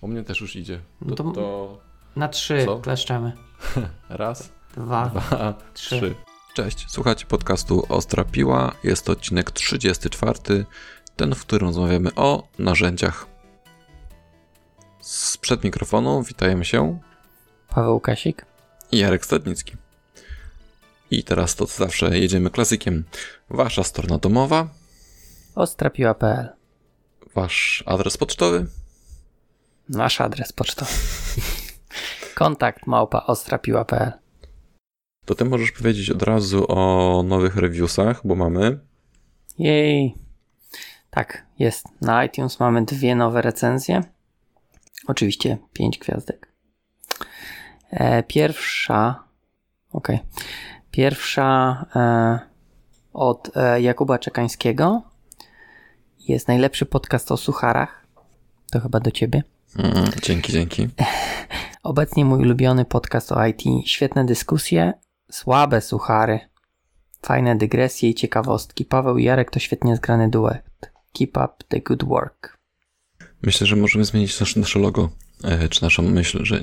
U mnie też już idzie. No To, to- to Na trzy Co? kleszczemy. raz, Dwa. dwa, Trzy. trzy. Cześć, słuchajcie podcastu Ostra Piła. Jest to odcinek 34, ten, w którym rozmawiamy o narzędziach. Sprzed mikrofonu witają się Paweł Kasik. i Jarek Stadnicki. I teraz to co zawsze jedziemy klasykiem. Wasza strona domowa, Ostrapiła.pl wasz adres pocztowy, Nasz adres pocztowy. Kontakt małpa ostrapiła.pl to ty możesz powiedzieć od razu o nowych reviewsach, bo mamy. Jej. Tak, jest. Na iTunes mamy dwie nowe recenzje. Oczywiście pięć gwiazdek. E, pierwsza. Okej. Pierwsza e, od e, Jakuba Czekańskiego. Jest najlepszy podcast o sucharach. To chyba do ciebie. Mm, dzięki, dzięki. Obecnie mój ulubiony podcast o IT. Świetne dyskusje, słabe suchary, fajne dygresje i ciekawostki. Paweł i Jarek to świetnie zgrany duet. Keep up the good work. Myślę, że możemy zmienić nasze, nasze logo, e, czy naszą myśl, że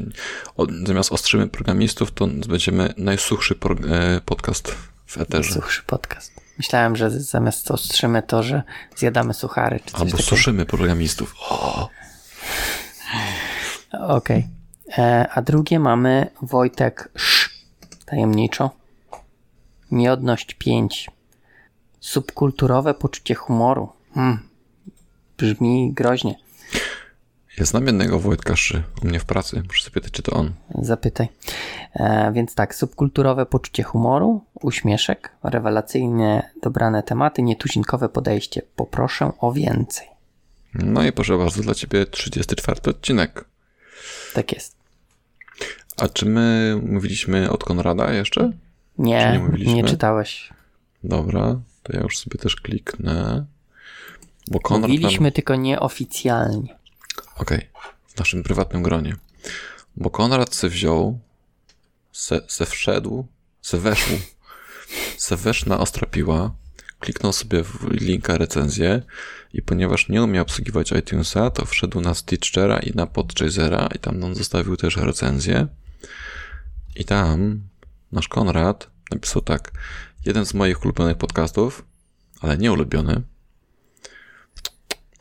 zamiast ostrzymy programistów, to będziemy najsuchszy e, podcast w eterze. Suchszy podcast. Myślałem, że zamiast ostrzymy to, że zjadamy suchary czy coś Albo takiego. suszymy programistów. O, Okej. E, A drugie mamy Wojtek Sz. Tajemniczo. Miodność 5. Subkulturowe poczucie humoru. Hmm. Brzmi groźnie. ja znam jednego Wojtka Szy u mnie w pracy. Muszę sobie pytać, czy to on. Zapytaj. E, więc tak, subkulturowe poczucie humoru, uśmieszek, rewelacyjnie dobrane tematy, nietuzinkowe podejście. Poproszę o więcej. No i proszę bardzo, dla ciebie 34 odcinek. Tak jest. A czy my mówiliśmy od Konrada jeszcze? Nie, nie nie, czytałeś. Dobra, to ja już sobie też kliknę. Bo Konrad nam... Mówiliśmy tylko nieoficjalnie. Okej, w naszym prywatnym gronie. Bo Konrad se wziął, se, se wszedł, se weszł, se weszł na ostra piła, kliknął sobie w linka recenzję i ponieważ nie umiał obsługiwać iTunesa, to wszedł na Stitchera i na Podchasera i tam nam zostawił też recenzję. I tam nasz Konrad napisał tak, jeden z moich ulubionych podcastów, ale nie ulubiony,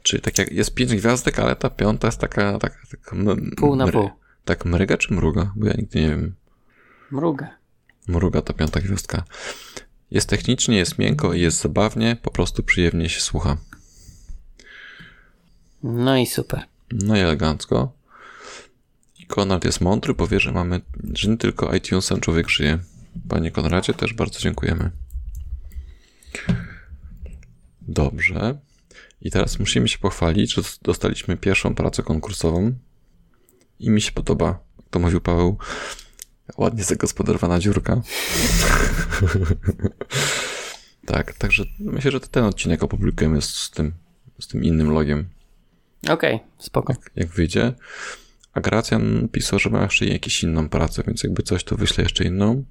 Czyli tak jak jest pięć gwiazdek, ale ta piąta jest taka, taka, taka Pół na pół. Tak mryga czy mruga? Bo ja nigdy nie wiem. Mrugę. Mruga ta piąta gwiazdka. Jest technicznie, jest miękko i jest zabawnie, po prostu przyjemnie się słucha. No i super. No i elegancko. Konrad jest mądry, powie, że mamy, że nie tylko iTunesem człowiek żyje. Panie Konradzie, też bardzo dziękujemy. Dobrze. I teraz musimy się pochwalić, że dostaliśmy pierwszą pracę konkursową i mi się podoba. To mówił Paweł, ładnie zagospodarowana dziurka. tak, także myślę, że ten odcinek opublikujemy z tym, z tym innym logiem Okej, spoko. jak wyjdzie. A Gracjan pisał, że ma jeszcze jakąś inną pracę, więc jakby coś, to wyślę jeszcze inną.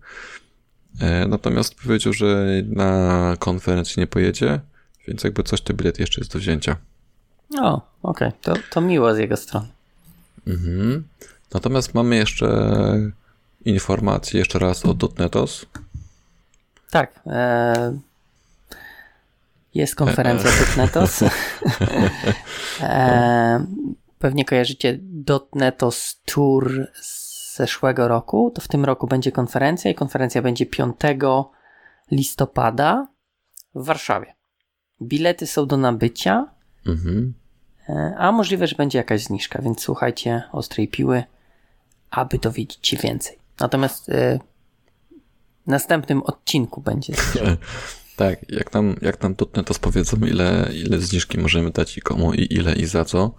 E, natomiast powiedział, że na konferencję nie pojedzie, więc jakby coś, to bilet jeszcze jest do wzięcia. O, okej. To, to miło z jego strony. Mhm. Natomiast mamy jeszcze informacje jeszcze raz o .NETOS. Tak. E, jest konferencja .NETOS. e, pewnie kojarzycie .NETOS Tour z zeszłego roku. To w tym roku będzie konferencja i konferencja będzie 5 listopada w Warszawie. Bilety są do nabycia, Mhm. e, a możliwe, że będzie jakaś zniżka, więc słuchajcie ostrej piły, aby dowiedzieć się więcej. Natomiast e, w następnym odcinku będzie Tak, jak nam, jak nam .NETOS powiedzą, ile, ile zniżki możemy dać i komu, i ile, i za co,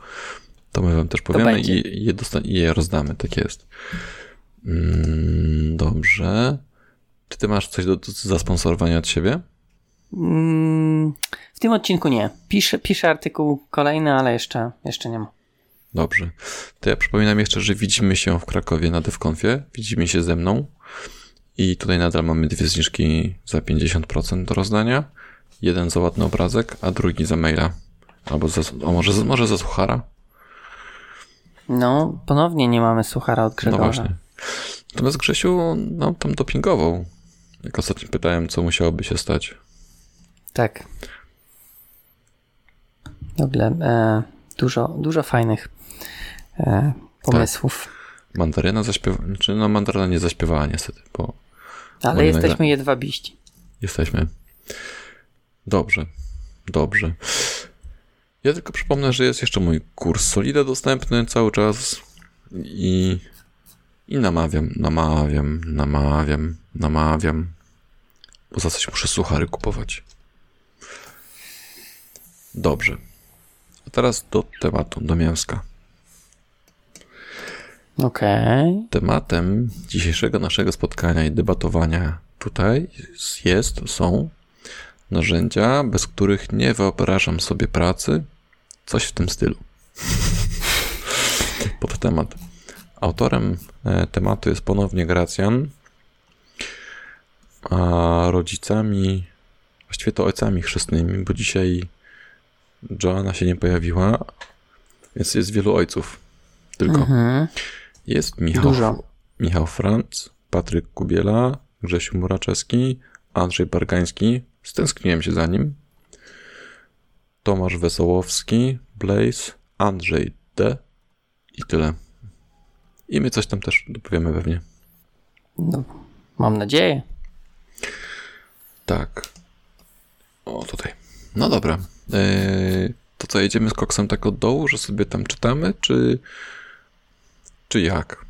to my wam też powiemy i, i, je dosta- i je rozdamy, tak jest. Mm, dobrze. Czy ty masz coś do, do zasponsorowania od siebie? Mm, w tym odcinku nie. Piszę, piszę artykuł kolejny, ale jeszcze, jeszcze nie ma. Dobrze. To ja przypominam jeszcze, że widzimy się w Krakowie na DevConfie. Widzimy się ze mną. I tutaj nadal mamy dwie zniżki za 50% do rozdania. Jeden za ładny obrazek, a drugi za maila. Albo za, a może, może za suchara. No, ponownie nie mamy suchara od No Grzegorza. właśnie. Natomiast Grzesiu nam tam dopingował. Jak ostatnio pytałem, co musiałoby się stać. Tak. W ogóle e, dużo, dużo fajnych e, pomysłów. Mandaryna zaśpiewała, znaczy no Mandaryna nie zaśpiewała niestety, bo Ale jesteśmy jedwabiści. jesteśmy. Dobrze, dobrze. Ja tylko przypomnę, że jest jeszcze mój kurs Solida dostępny cały czas i, i namawiam, namawiam, namawiam, namawiam, bo za coś muszę suchary kupować. Dobrze. A teraz do tematu, do mięska. Okej. Tematem dzisiejszego naszego spotkania i debatowania tutaj jest, są narzędzia, bez których nie wyobrażam sobie pracy, coś w tym stylu. Pod temat. Autorem e, tematu jest ponownie Gracjan, a rodzicami, właściwie to ojcami chrzestnymi, bo dzisiaj Joanna się nie pojawiła, więc jest wielu ojców. Tylko. Mhm. Jest Michał, Dużo. Michał Franc, Patryk Kubiela, Grzesiu Muraczewski, Andrzej Bargański. Stęskniłem się za nim. Tomasz Wesołowski, Blaze, Andrzej D. I tyle. I my coś tam też dopowiemy pewnie. No, mam nadzieję. Tak. O, tutaj. No dobra. Eee, to co, jedziemy z koksem tak od dołu, że sobie tam czytamy, czy... Czy jak?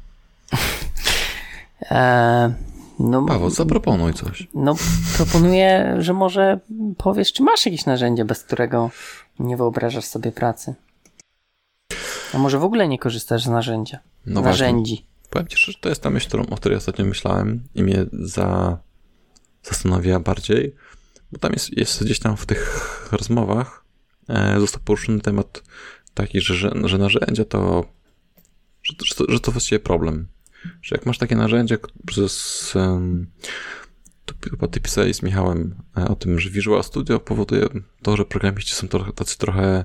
E, no, Paweł, zaproponuj coś. no, proponuję, że może powiesz, czy masz jakieś narzędzie, bez którego nie wyobrażasz sobie pracy. A może w ogóle nie korzystasz z narzędzia? No właśnie. narzędzi. Powiem ci, że to jest ta myśl, którą, o której ostatnio myślałem i mnie za, zastanowiła bardziej, bo tam jest, jest gdzieś tam w tych rozmowach e, został poruszony temat taki, że, że, że narzędzia to że, że, to, że to właściwie problem. Że jak masz takie narzędzie przez em, to chyba ty pisałeś z Michałem e, o tym, że Visual Studio powoduje to, że programiści są trochę, tacy trochę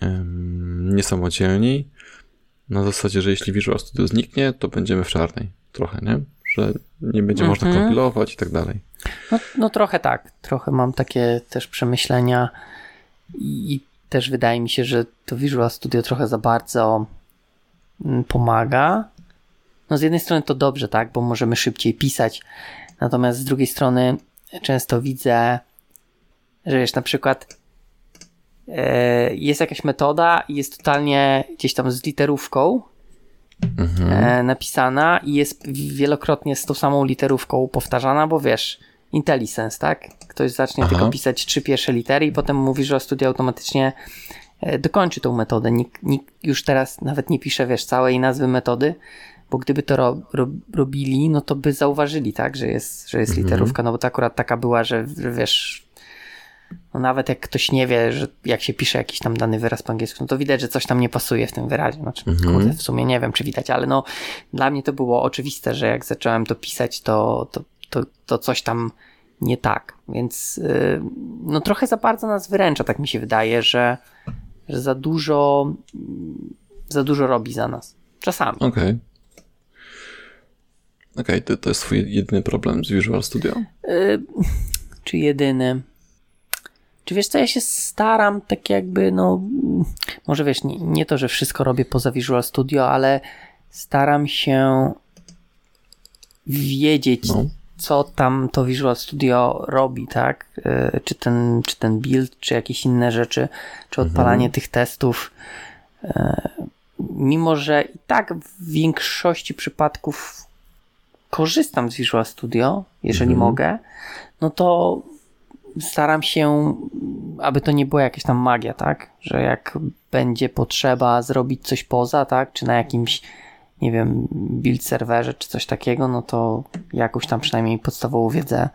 em, niesamodzielni, na zasadzie, że jeśli Visual Studio zniknie, to będziemy w czarnej. Trochę, nie? Że nie będzie można Mhm. kompilować i tak dalej. No, no trochę tak. Trochę mam takie też przemyślenia i, też wydaje mi się, że to Visual Studio trochę za bardzo pomaga. No z jednej strony to dobrze, tak, bo możemy szybciej pisać, natomiast z drugiej strony często widzę, że wiesz, na przykład e, jest jakaś metoda i jest totalnie gdzieś tam z literówką Mhm. e, napisana i jest wielokrotnie z tą samą literówką powtarzana, bo wiesz, IntelliSense, tak? Ktoś zacznie Aha. tylko pisać trzy pierwsze litery i potem mówi, że studia automatycznie dokończy tą metodę. Nikt, nikt już teraz nawet nie pisze, wiesz, całej nazwy metody, bo gdyby to ro, ro, robili, no to by zauważyli, tak, że jest, że jest Mhm. literówka, no bo to akurat taka była, że, że wiesz, no nawet jak ktoś nie wie, że jak się pisze jakiś tam dany wyraz po angielsku, no to widać, że coś tam nie pasuje w tym wyrazie. Znaczy, Mhm. kurde, w sumie nie wiem, czy widać, ale no dla mnie to było oczywiste, że jak zacząłem to pisać, to, to, to, to coś tam nie tak. Więc yy, no trochę za bardzo nas wyręcza, tak mi się wydaje, że, że za dużo za dużo robi za nas. Czasami. Okej. Okej, to, to jest twój jedyny problem z Visual Studio? Y, czy jedyny. Czy wiesz co, ja się staram tak jakby, no, może wiesz, nie, nie to, że wszystko robię poza Visual Studio, ale staram się wiedzieć, No. Co tam to Visual Studio robi, tak? Y, Czy ten, czy ten build, czy jakieś inne rzeczy, czy odpalanie tych testów. Y, Mimo, że i tak w większości przypadków korzystam z Visual Studio, jeżeli Mhm. mogę, no to staram się, aby to nie była jakaś tam magia, tak? Że jak będzie potrzeba zrobić coś poza, tak? Czy na jakimś, nie wiem, build serwerze, czy coś takiego, no to jakąś tam przynajmniej podstawową wiedzę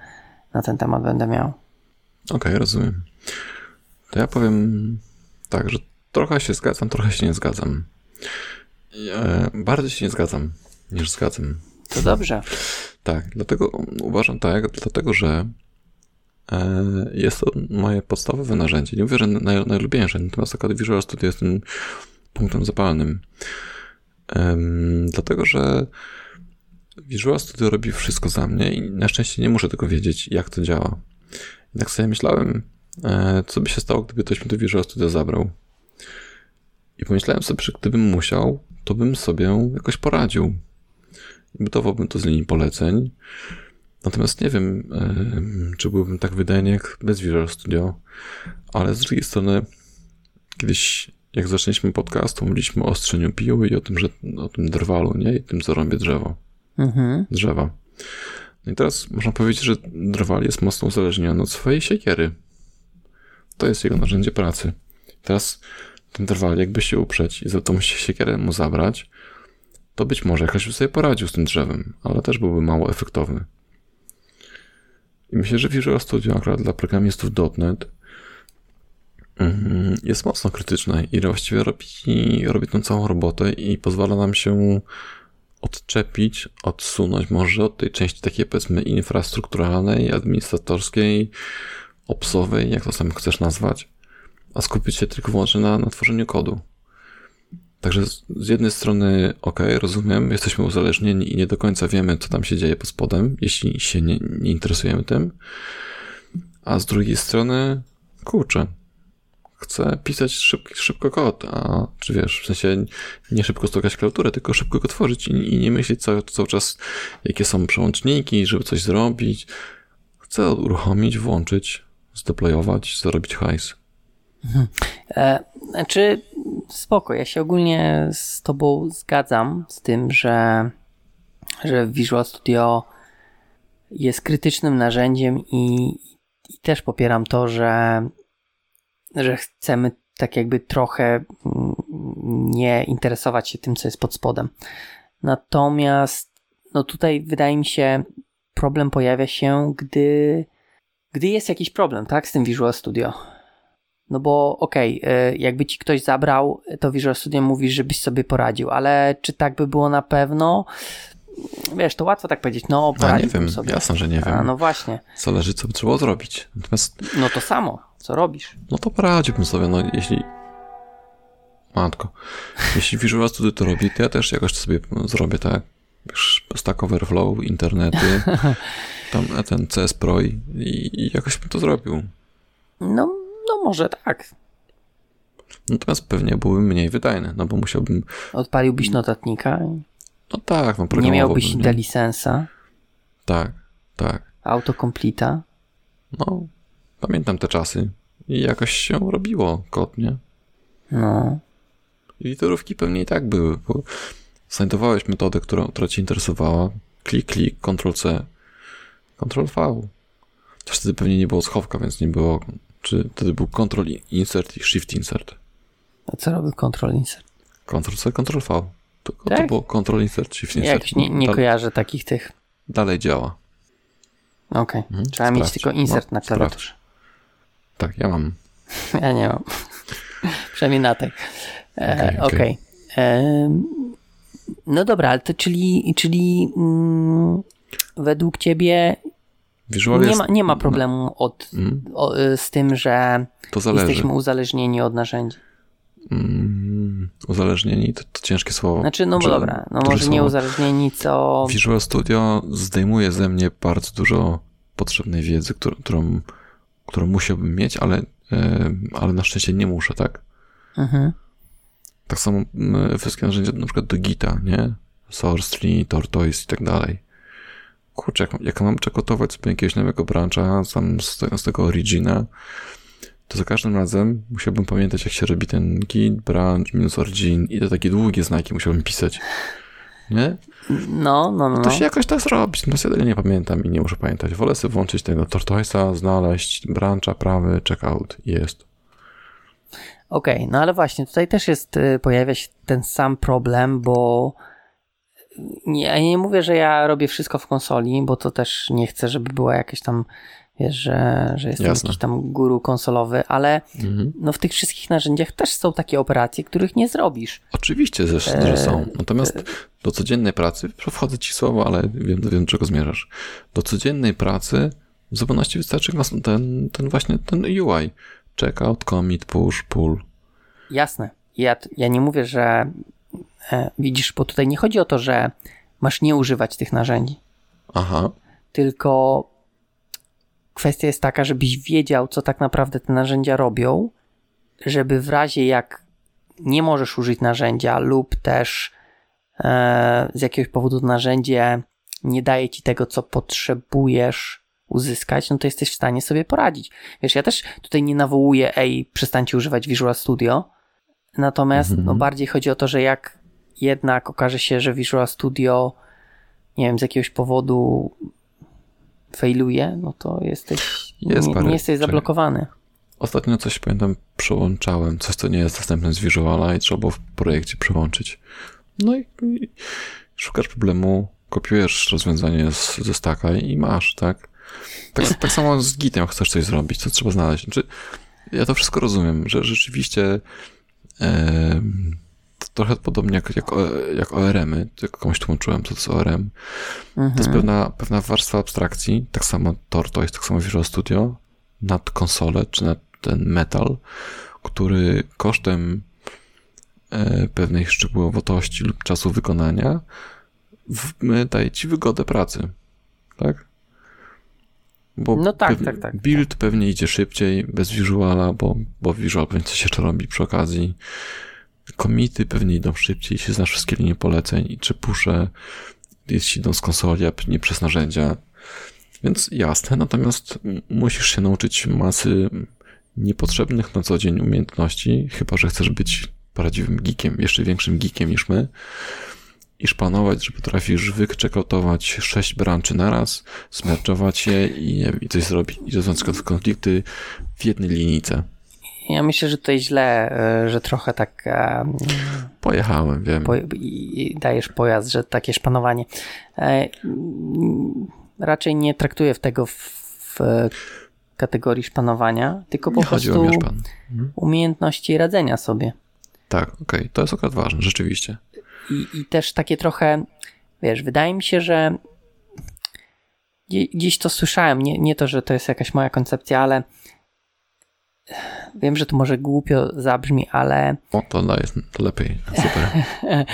na ten temat będę miał. Okej, rozumiem. To ja powiem tak, że trochę się zgadzam, trochę się nie zgadzam. E, bardziej się nie zgadzam niż zgadzam. To dobrze. Tak, dlatego uważam tak, dlatego że e, jest to moje podstawowe narzędzie. Nie mówię, że naj, najlubieńsze, natomiast akurat Visual Studio jest tym punktem zapalnym. Um, dlatego, że Visual Studio robi wszystko za mnie i na szczęście nie muszę tego wiedzieć, jak to działa. Jednak sobie myślałem, e, co by się stało, gdyby ktoś mi to Visual Studio zabrał. I pomyślałem sobie, że gdybym musiał, to bym sobie jakoś poradził. Budowałbym to z linii poleceń. Natomiast nie wiem, czy byłbym tak wydajny jak bez Visual Studio, ale z drugiej strony kiedyś jak zaczęliśmy podcast, to mówiliśmy o ostrzeniu piły i o tym, że o tym drwalu, nie? I tym, co rąbie drzewo. Mhm. Drzewa. No i teraz można powiedzieć, że drwal jest mocno uzależniony od swojej siekiery. To jest jego narzędzie pracy. Teraz ten drwal jakby się uprzeć i za tą siekierę mu zabrać, to być może jakoś by sobie poradził z tym drzewem, ale też byłby mało efektowny. I myślę, że Visual Studio akurat dla programistów .NET jest mocno krytyczne i właściwie robi, robi tą całą robotę i pozwala nam się odczepić, odsunąć może od tej części takiej powiedzmy infrastrukturalnej, administratorskiej, opsowej, jak to sam chcesz nazwać, a skupić się tylko wyłącznie na, na tworzeniu kodu. Także z, z jednej strony, ok, rozumiem, jesteśmy uzależnieni i nie do końca wiemy, co tam się dzieje pod spodem, jeśli się nie, nie interesujemy tym. A z drugiej strony, kurczę, chcę pisać szybko, kod, a czy wiesz, w sensie nie szybko stokać klawiaturę, tylko szybko go tworzyć i, i nie myśleć cały, cały czas, jakie są przełączniki, żeby coś zrobić. Chcę uruchomić, włączyć, zdeployować, zarobić hajs. Mhm. E, znaczy, spoko, ja się ogólnie z tobą zgadzam z tym, że, że Visual Studio jest krytycznym narzędziem i, i też popieram to, że, że chcemy tak jakby trochę mm, nie interesować się tym, co jest pod spodem. Natomiast no tutaj wydaje mi się problem pojawia się, gdy, gdy jest jakiś problem, tak, z tym Visual Studio no bo okej, okay, jakby ci ktoś zabrał, to Visual Studio mówi, żebyś sobie poradził, ale czy tak by było na pewno? Wiesz, to łatwo tak powiedzieć, no poradziłbym nie wiem, sobie. jasne, że nie wiem. A, no właśnie. Zależy, co by trzeba zrobić. Natomiast... No to samo, co robisz? No to poradziłbym sobie, no jeśli... Matko. Jeśli Visual Studio to robi, to ja też jakoś to sobie zrobię, tak? Wiesz, Stack Overflow, internety, tam ten CS Pro i, i jakoś bym to zrobił. No no może tak. Natomiast pewnie byłbym mniej wydajny, no bo musiałbym... Odpaliłbyś notatnika? No tak, no Nie miałbyś IntelliSense'a? Tak, tak. Autocompleta? No, pamiętam te czasy i jakoś się robiło kod, nie? No. I literówki pewnie i tak były, bo znajdowałeś metodę, która, która cię interesowała. Klik, klik, Ctrl-C, Ctrl-V. Też wtedy pewnie nie było schowka, więc nie było czy wtedy był Ctrl Insert i Shift Insert? A co robił Ctrl Insert? Ctrl C, Ctrl V. To, tak? to było Ctrl Insert, Shift Insert. Jak nie, nie kojarzę takich tych. Dalej działa. Okej. Okay. Mhm, Trzeba sprawdź. mieć tylko insert no, na klawiaturze. Tak, ja mam. ja nie mam. Przynajmniej na tak. Okej. Okay, okay. e, no dobra, ale to czyli, czyli mm, według ciebie Visual nie, jest... ma, nie ma problemu od, mm. o, y, z tym, że jesteśmy uzależnieni od narzędzi. Mm, uzależnieni to, to, ciężkie słowo. Znaczy, no bo dobra, no może nie uzależnieni, co. Visual Studio zdejmuje ze mnie bardzo dużo potrzebnej wiedzy, którą, którą, którą musiałbym mieć, ale, ale na szczęście nie muszę, tak? Mhm. Tak samo wszystkie narzędzia, na przykład do Gita, nie? Source, Tortoise i tak dalej kurczę, jak, jak mam czekotować sobie jakiegoś nowego brancha sam z, tego, z tego Origina, to za każdym razem musiałbym pamiętać, jak się robi ten git, branch, minus origin i to takie długie znaki musiałbym pisać. Nie? No, no, no. To się jakoś tak zrobić. No ja tego nie pamiętam i nie muszę pamiętać. Wolę sobie włączyć tego Tortoise'a, znaleźć brancha, prawy, checkout jest. Okej, okay, no ale właśnie tutaj też jest, y, pojawia się ten sam problem, bo nie, ja nie mówię, że ja robię wszystko w konsoli, bo to też nie chcę, żeby była jakaś tam, wiesz, że, że jestem Jasne. jakiś tam guru konsolowy, ale mhm. no w tych wszystkich narzędziach też są takie operacje, których nie zrobisz. Oczywiście, że, że są. Natomiast do codziennej pracy, wchodzę ci słowo, ale wiem, wiem czego zmierzasz. Do codziennej pracy w zupełności wystarczy ten, ten właśnie ten UI. Checkout, commit, push, pull. Jasne. ja, ja nie mówię, że e, widzisz, bo tutaj nie chodzi o to, że masz nie używać tych narzędzi. Aha. Tylko kwestia jest taka, żebyś wiedział, co tak naprawdę te narzędzia robią, żeby w razie jak nie możesz użyć narzędzia lub też e, z jakiegoś powodu narzędzie nie daje ci tego, co potrzebujesz uzyskać, no to jesteś w stanie sobie poradzić. Wiesz, ja też tutaj nie nawołuję, ej, przestańcie używać Visual Studio, natomiast Mhm. no, bardziej chodzi o to, że jak jednak okaże się, że Visual Studio nie wiem, z jakiegoś powodu failuje, no to jesteś, Jest nie, parę- nie jesteś czekaj. zablokowany. Ostatnio coś pamiętam, przełączałem, coś co nie jest dostępne z Visuala i trzeba było w projekcie przełączyć. No i, i szukasz problemu, kopiujesz rozwiązanie z, ze staka i masz, tak? Tak, tak samo z Gitem, jak chcesz coś zrobić, to trzeba znaleźć. Znaczy, ja to wszystko rozumiem, że rzeczywiście to trochę podobnie jak, jak, jak ORM-y, to jak komuś tłumaczyłem, co to jest ORM. To jest Mhm. pewna, pewna warstwa abstrakcji, tak samo Tortoise, tak samo Visual Studio, nad konsolę, czy nad ten metal, który kosztem e, pewnej szczegółowości lub czasu wykonania w, e, daje ci wygodę pracy. Tak? Bo No tak, tak, tak. Build pewnie idzie szybciej, bez visuala, bo, bo visual pewnie coś jeszcze robi przy okazji. Komity pewnie idą szybciej, jeśli znasz wszystkie linie poleceń i czy pusze, jeśli idą z konsoli, a nie przez narzędzia. Więc jasne, natomiast musisz się nauczyć masy niepotrzebnych na co dzień umiejętności, chyba że chcesz być prawdziwym geekiem, jeszcze większym geekiem niż my i szpanować, że potrafisz wyczekautować sześć branczy naraz, smerczować je i, i coś zrobić, i rozwiązać konflikty w jednej linijce. Ja myślę, że tutaj źle, e, że trochę tak e, Pojechałem, wiem. po, i, dajesz pojazd, że takie szpanowanie. E, raczej nie traktuję w tego w, kategorii szpanowania, tylko po Nie prostu mieszpan. umiejętności radzenia sobie. Tak, okej, to jest akurat ważne, rzeczywiście. I, I też takie trochę, wiesz, wydaje mi się, że gdzieś to słyszałem, nie, nie to, że to jest jakaś moja koncepcja, ale wiem, że to może głupio zabrzmi, ale O, to, daje, to lepiej, super.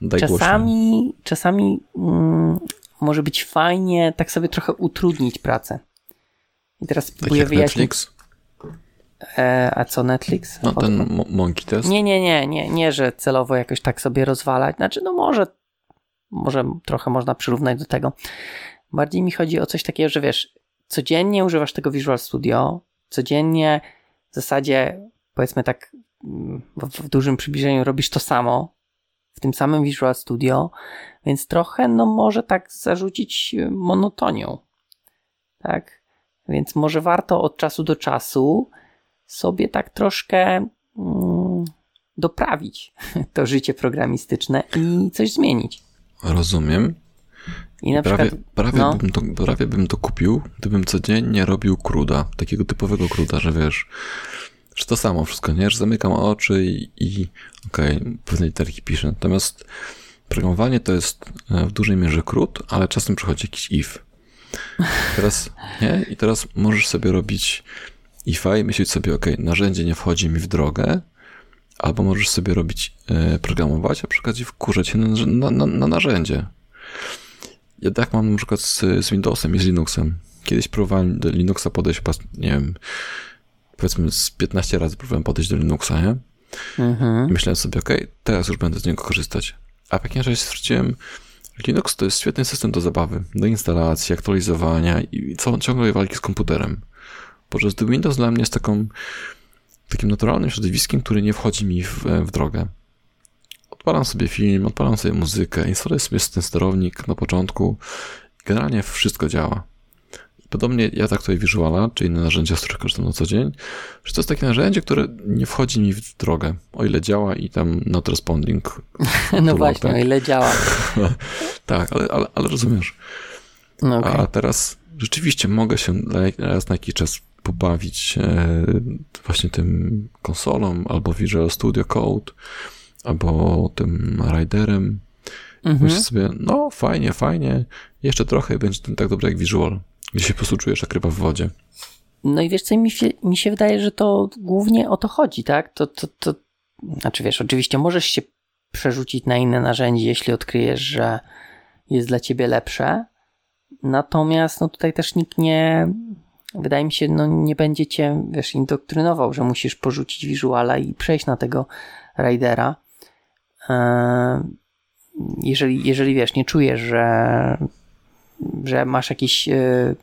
Daj czasami, czasami mm, może być fajnie tak sobie trochę utrudnić pracę. I teraz Tak próbuję jak wyjaśnić. Netflix? E, a co Netflix? No ten mo- Monkey Test? Nie, nie, nie, nie, nie, że celowo jakoś tak sobie rozwalać. Znaczy, no może, może trochę można przyrównać do tego. Bardziej mi chodzi o coś takiego, że wiesz, codziennie używasz tego Visual Studio, codziennie w zasadzie, powiedzmy tak, mm, w, w dużym przybliżeniu robisz to samo, w tym samym Visual Studio, więc trochę, no może tak zarzucić monotonią. Tak? Więc może warto od czasu do czasu sobie tak troszkę mm, doprawić to życie programistyczne i coś zmienić. Rozumiem. I na Prawie, przykład, prawie, no. bym to, prawie bym to kupił, gdybym codziennie robił kruda, takiego typowego kruda, że wiesz, że to samo wszystko, nie? Że zamykam oczy i, i okej, pewne literki piszę. Natomiast programowanie to jest e, w dużej mierze krót, ale czasem przychodzi jakiś if. Teraz, nie? I teraz możesz sobie robić ifa i myśleć sobie, okej, narzędzie nie wchodzi mi w drogę, albo możesz sobie robić, e, programować, a przy okazji wkurzać się na, na, na, na narzędzie. Ja tak mam na przykład z, z Windowsem i z Linuxem. Kiedyś próbowałem do Linuxa podejść, nie wiem, powiedzmy z 15 razy próbowałem podejść do Linuxa, nie? Mhm. I myślałem sobie, okej, teraz już będę z niego korzystać. A w jakimś razie stwierdziłem, Linux to jest świetny system do zabawy, do instalacji, aktualizowania i co, ciągłej walki z komputerem. Podczas gdy Windows dla mnie jest taką, takim naturalnym środowiskiem, który nie wchodzi mi w, w drogę. Odpalam sobie film, odpalam sobie muzykę, instaluję sobie ten sterownik na początku. Generalnie wszystko działa. Podobnie ja traktuję Visuala, czy inne narzędzia, z których korzystam na co dzień, że to jest takie narzędzie, które nie wchodzi mi w drogę, o ile działa i tam not responding. No właśnie, tak. o ile działa. tak, ale, ale, ale rozumiesz. No okej. A teraz rzeczywiście mogę się raz na jakiś czas pobawić e, właśnie tym konsolą, albo Visual Studio Code, albo tym Riderem. Mhm. Myślę sobie, no fajnie, fajnie, jeszcze trochę i będzie ten tak dobry jak Visual, gdzie się po prostu czujesz jak ryba w wodzie. No i wiesz co, mi się, mi się wydaje, że to głównie o to chodzi, tak? To, to, to znaczy wiesz, oczywiście możesz się przerzucić na inne narzędzie, jeśli odkryjesz, że jest dla ciebie lepsze. Natomiast no tutaj też nikt nie, wydaje mi się, no nie będzie cię, wiesz, indoktrynował, że musisz porzucić Visuala i przejść na tego Ridera. E, jeżeli, jeżeli wiesz, nie czujesz, że, że masz jakiś, e,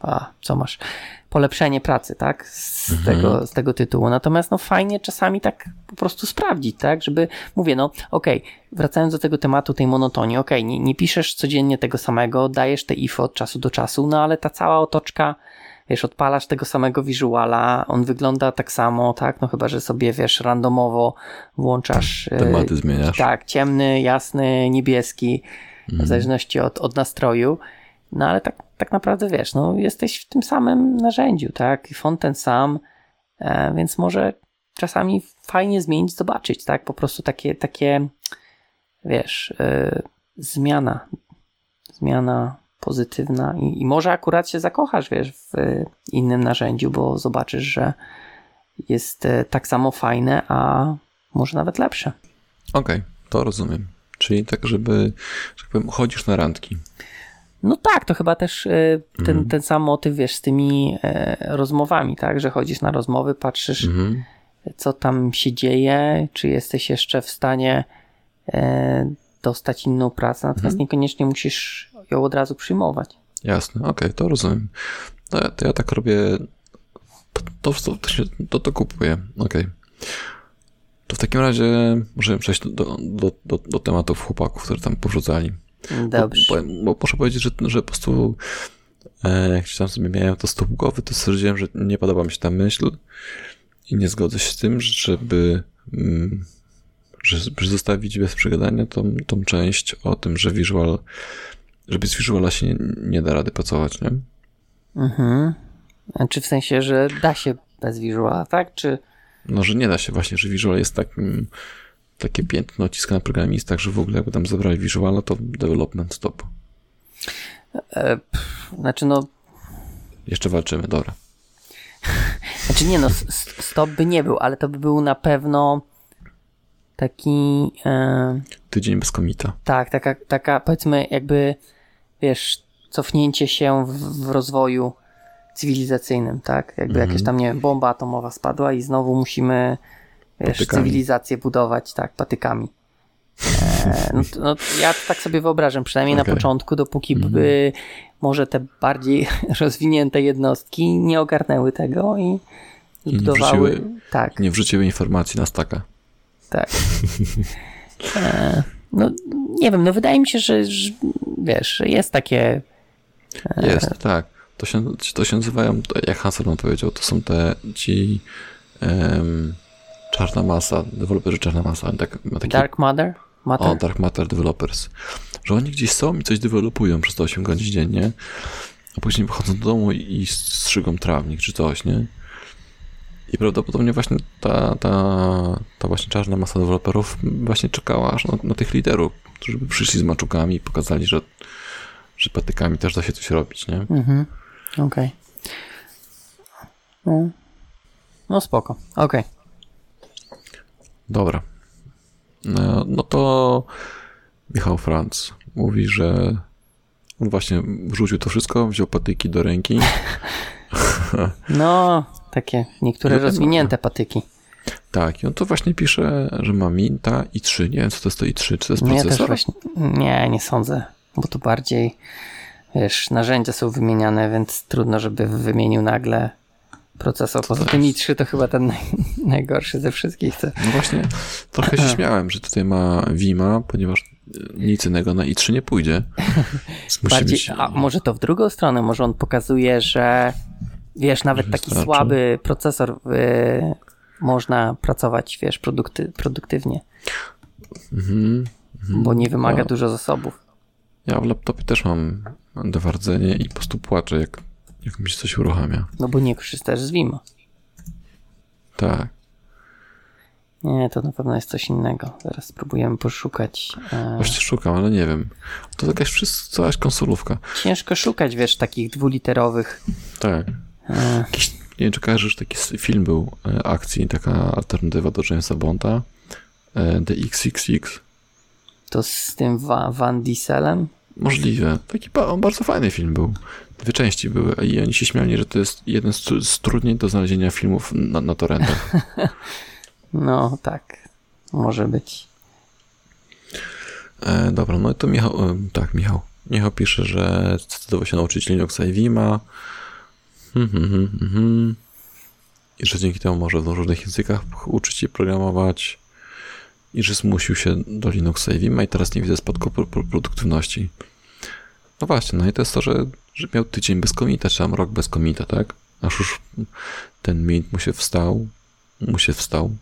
a, co masz, polepszenie pracy, tak, z, Mhm. tego, z tego tytułu. Natomiast no fajnie czasami tak po prostu sprawdzić, tak, żeby, mówię, no okej, wracając do tego tematu tej monotonii, okej, nie, nie piszesz codziennie tego samego, dajesz te ify od czasu do czasu, no ale ta cała otoczka, wiesz, odpalasz tego samego visuala, on wygląda tak samo, tak, no chyba, że sobie, wiesz, randomowo włączasz e, Tematy zmieniasz. tak, ciemny, jasny, niebieski, w zależności od, od nastroju. No ale tak, tak naprawdę wiesz, no jesteś w tym samym narzędziu, tak? I font ten sam, e, więc może czasami fajnie zmienić, zobaczyć, tak? Po prostu takie, takie wiesz, e, zmiana, zmiana pozytywna i, i może akurat się zakochasz, wiesz, w innym narzędziu, bo zobaczysz, że jest e, tak samo fajne, a może nawet lepsze. Okej, to rozumiem. Czyli tak, żeby, że tak powiem, chodzisz na randki. No tak, to chyba też e, ten, ten sam motyw, wiesz, z tymi e, rozmowami, tak, że chodzisz na rozmowy, patrzysz, Mhm. co tam się dzieje, czy jesteś jeszcze w stanie dostać inną pracę, natomiast niekoniecznie musisz ją od razu przyjmować. Jasne, okej, to rozumiem. To, ja- to ja tak robię. To, to, to, się, to, to kupuję. Okej. To w takim razie możemy przejść do, do, do, do, tematów chłopaków, które tam porzucali. Dobrze. Bo, bo, bo muszę powiedzieć, że, że po prostu e, jak się tam sobie miałem to z tyłu głowy, to stwierdziłem, że nie podoba mi się ta myśl i nie zgodzę się z tym, żeby, mm, że, żeby zostawić bez przegadania tą, tą część o tym, że visual, że bez visuala się nie, nie da rady pracować, nie? Mhm. A Czy w sensie, że da się bez visuala, tak? Czy No, że nie da się właśnie, że visual jest takim takie piętno ciska na programistach, że w ogóle jakby tam zabrali visuala, to development stop. e, pff, znaczy no, Jeszcze walczymy, dobra. znaczy nie no, stop by nie był, ale to by był na pewno taki e, Tydzień bez komita. Tak, taka, taka powiedzmy jakby, wiesz, cofnięcie się w, w rozwoju cywilizacyjnym, tak? Jakby Mhm. jakaś tam, nie wiem, bomba atomowa spadła i znowu musimy, wiesz, Patykami. cywilizację budować, tak, patykami. E, no, no, ja tak sobie wyobrażam, przynajmniej Okej. na początku, dopóki Mhm. by może te bardziej rozwinięte jednostki nie ogarnęły tego i nie zbudowały. wrzuciły- Tak, Nie wrzuciły informacji na staka. Tak. E, no, nie wiem, no wydaje mi się, że, że wiesz, jest takie. Jest, tak. To się, to się nazywają, to jak Hanselman powiedział, to są te ci em, czarna masa, deweloperzy czarna masa, tak, taki, Dark Mother? Matter? o, Dark Matter Developers, że oni gdzieś są i coś dewelopują przez te 8 godzin dziennie, a później wychodzą do domu i strzygą trawnik czy coś, nie? I prawdopodobnie właśnie ta, ta, ta właśnie czarna masa deweloperów właśnie czekała aż na, na tych liderów, którzy by przyszli z maczugami i pokazali, że, że patykami też da się coś robić, nie? Mhm. Okej. No. no spoko. Okej. Dobra. No, no to Michał Franc mówi, że on właśnie wrzucił to wszystko, wziął patyki do ręki. No, takie niektóre No, rozwinięte patyki. Tak, i on to właśnie pisze, że ma Minta i 3. Nie wiem, co to jest to i 3. Czy to jest No ja też procesor? właśnie. Nie, nie sądzę. Bo to bardziej. Wiesz, narzędzia są wymieniane, więc trudno, żeby wymienił nagle procesor. Poza tym i3 to chyba ten naj, najgorszy ze wszystkich. Co... No właśnie, trochę się śmiałem, że tutaj ma Vima, ponieważ nic innego na i3 nie pójdzie. Bardziej, być... a może to w drugą stronę, może on pokazuje, że wiesz, nawet taki słaby procesor y, można pracować, wiesz, produkty, produktywnie, Mhm. bo nie wymaga No. dużo zasobów. Ja w laptopie też mam dowardzenie i po prostu płaczę, jak, jak mi się coś uruchamia. No bo nie korzystasz z Vima. Tak. Nie, to na pewno jest coś innego. Zaraz spróbujemy poszukać. E, Właśnie szukam, ale nie wiem. To jakaś wszystko, jakaś konsolówka. ciężko szukać, wiesz, takich dwuliterowych. Tak. Jakiś, nie wiem, czy kojarzysz, taki film był e, akcji, taka alternatywa do Jamesa Bonda, e, The XXX. To z tym Wa- Van Dieselem? Możliwe. Taki on bardzo fajny film był. Dwie części były i oni się śmiali, że to jest jeden z, z trudniej do znalezienia filmów na, na torrentach. No, tak. Może być. E, dobra, no i to Michał, e, tak, Michał. Michał pisze, że zdecydował się nauczyć Linuxa i Vima. Hmm, hmm. I że dzięki temu może w różnych językach uczyć się programować. I że zmusił się do Linuxa i Vima i teraz nie widzę spadku pro- pro- produktywności. No właśnie, no i to jest to, że, że miał tydzień bez komita, czy tam rok bez komita, tak? Aż już ten mint mu się wstał, mu się wstał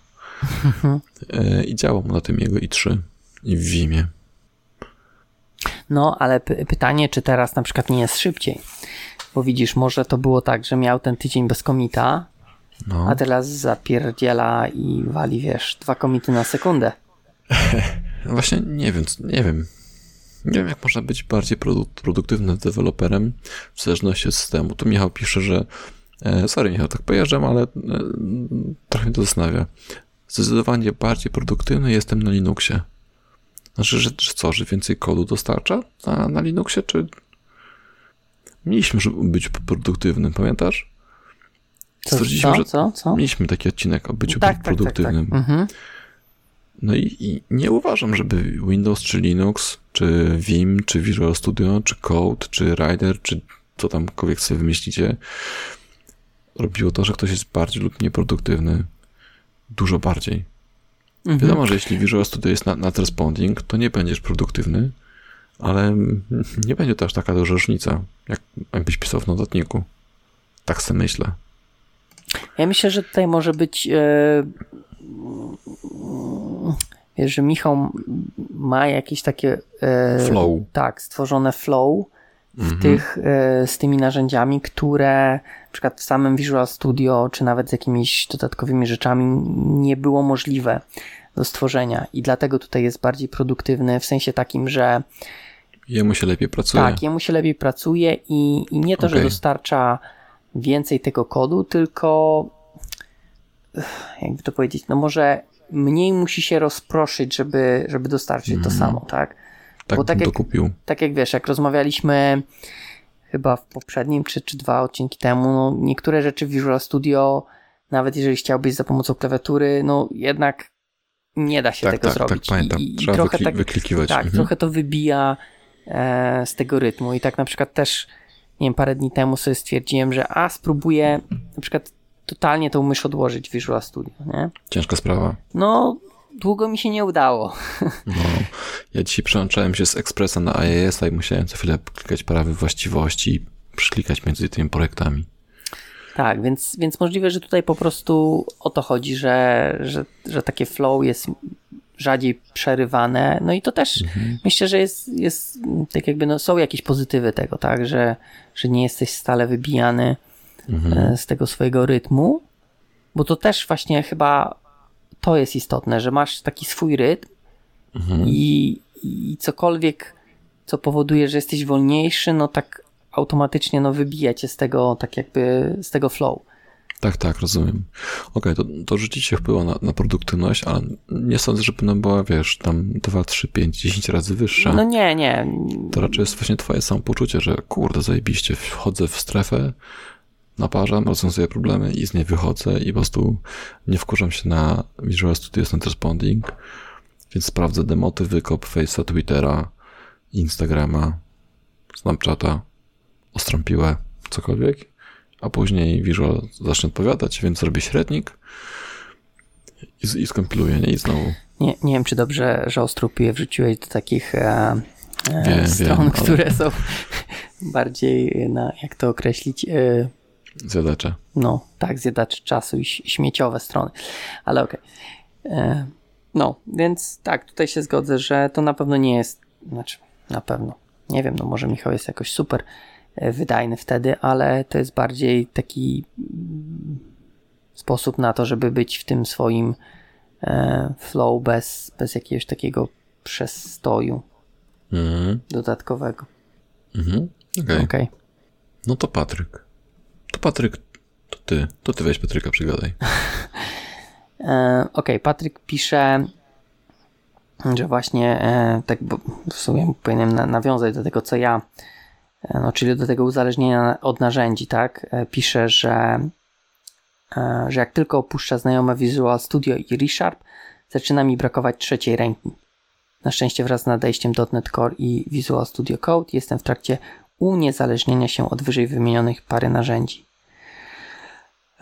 e, i działał na tym jego i3 i w Vimie. No, ale py- pytanie, czy teraz na przykład nie jest szybciej? Bo widzisz, może to było tak, że miał ten tydzień bez komita, No. a teraz zapierdziela i wali, wiesz, dwa komity na sekundę. No Właśnie nie wiem, nie wiem. Nie wiem, jak można być bardziej produ- produktywnym deweloperem w zależności od systemu. Tu Michał pisze, że e, sorry Michał, tak pojeżdżam, ale e, trochę mnie to zastanawia. Zdecydowanie bardziej produktywny jestem na Linuxie. Znaczy, że, że co, że więcej kodu dostarcza na, na Linuxie, czy mieliśmy być produktywnym, pamiętasz? Co, Stwierdziliśmy, co, że co, co? mieliśmy taki odcinek o byciu Tak, tak, tak, tak. produktywnym. Mhm. No i, i nie uważam, żeby Windows, czy Linux, czy Vim, czy Visual Studio, czy Code, czy Rider, czy co tamkolwiek sobie wymyślicie, robiło to, że ktoś jest bardziej lub mniej produktywny. Dużo bardziej. Mhm. Wiadomo, że jeśli Visual Studio jest nad, nad responding, to nie będziesz produktywny, ale nie będzie to aż taka duża różnica, jak jakbyś pisał w notatniku. Tak sobie myślę. Ja myślę, że tutaj może być. E, wiesz, że Michał ma jakieś takie. E, Flow. Tak, stworzone flow w Mhm. tych, e, z tymi narzędziami, które na przykład w samym Visual Studio, czy nawet z jakimiś dodatkowymi rzeczami nie było możliwe do stworzenia. I dlatego tutaj jest bardziej produktywny w sensie takim, że Jemu się lepiej pracuje. tak, jemu się lepiej pracuje i, i nie to, że Okej. dostarcza więcej tego kodu, tylko jakby to powiedzieć, no może mniej musi się rozproszyć, żeby, żeby dostarczyć to Mhm. samo, tak? tak, bo tak jak- to kupił. Tak jak wiesz, jak rozmawialiśmy chyba w poprzednim czy, czy dwa odcinki temu, no niektóre rzeczy w Visual Studio, nawet jeżeli chciałbyś za pomocą klawiatury, no jednak nie da się Tak, tego tak, zrobić. tak, pamiętam. I, i Trzeba trochę wykli- tak, wyklikiwać. tak, Mhm. trochę to wybija z tego rytmu. I tak na przykład też, nie wiem, parę dni temu sobie stwierdziłem, że a spróbuję na przykład totalnie tą mysz odłożyć w Visual Studio, nie? Ciężka sprawa. No, długo mi się nie udało. No, ja dzisiaj przełączałem się z Expressa na iOS i musiałem co chwilę klikać prawy właściwości i przyklikać między tymi projektami. Tak, więc, więc możliwe, że tutaj po prostu o to chodzi, że, że, że takie flow jest rzadziej przerywane. No i to też myślę, że jest, jest tak jakby, no, są jakieś pozytywy tego, tak, że, że nie jesteś stale wybijany e, z tego swojego rytmu, bo to też właśnie chyba to jest istotne, że masz taki swój rytm i, i cokolwiek, co powoduje, że jesteś wolniejszy, no tak automatycznie no wybija cię z tego, tak jakby z tego flow. Tak, tak, rozumiem. Okej, to, to rzeczywiście wpływa na, na produktywność, ale nie sądzę, żeby ona była, wiesz, tam 2, 3, 5, 10 razy wyższa. No nie, nie. To raczej jest właśnie twoje samopoczucie, że kurde, zajebiście, wchodzę w strefę, naparzam, rozwiązuję problemy i z niej wychodzę i po prostu nie wkurzam się na Visual Studio Center Responding, więc sprawdzę demoty, wykop Face'a, Twittera, Instagrama, Snapchata, ostrą piłę, cokolwiek, a później Visual zacznie odpowiadać, więc robię średnik i, i skompiluję, nie? I znowu Nie, nie wiem, czy dobrze, że ostrupię wrzuciłeś do takich e, e, Wiem, stron, wiem, ale- które są bardziej na, jak to określić, e, zjadacze. no tak, zjadacz czasu i śmieciowe strony, ale okej. E, No, więc tak, tutaj się zgodzę, że to na pewno nie jest, znaczy na pewno, nie wiem, no może Michał jest jakoś super wydajny wtedy, ale to jest bardziej taki mm, sposób na to, żeby być w tym swoim e, flow bez, bez jakiegoś takiego przestoju Mhm. dodatkowego. Mhm. Okej. Okej. No to Patryk. To Patryk To ty, to ty weź Patryka, przygadaj. E, Okej, okay, Patryk pisze, że właśnie e, tak bo w sumie powinienem na, nawiązać do tego, co ja, e, no, czyli do tego uzależnienia od narzędzi, tak? E, pisze, że, e, że jak tylko opuszcza znajome Visual Studio i ReSharp, zaczyna mi brakować trzeciej ręki. Na szczęście wraz z nadejściem .NET Core i Visual Studio Code jestem w trakcie uniezależnienia się od wyżej wymienionych pary narzędzi.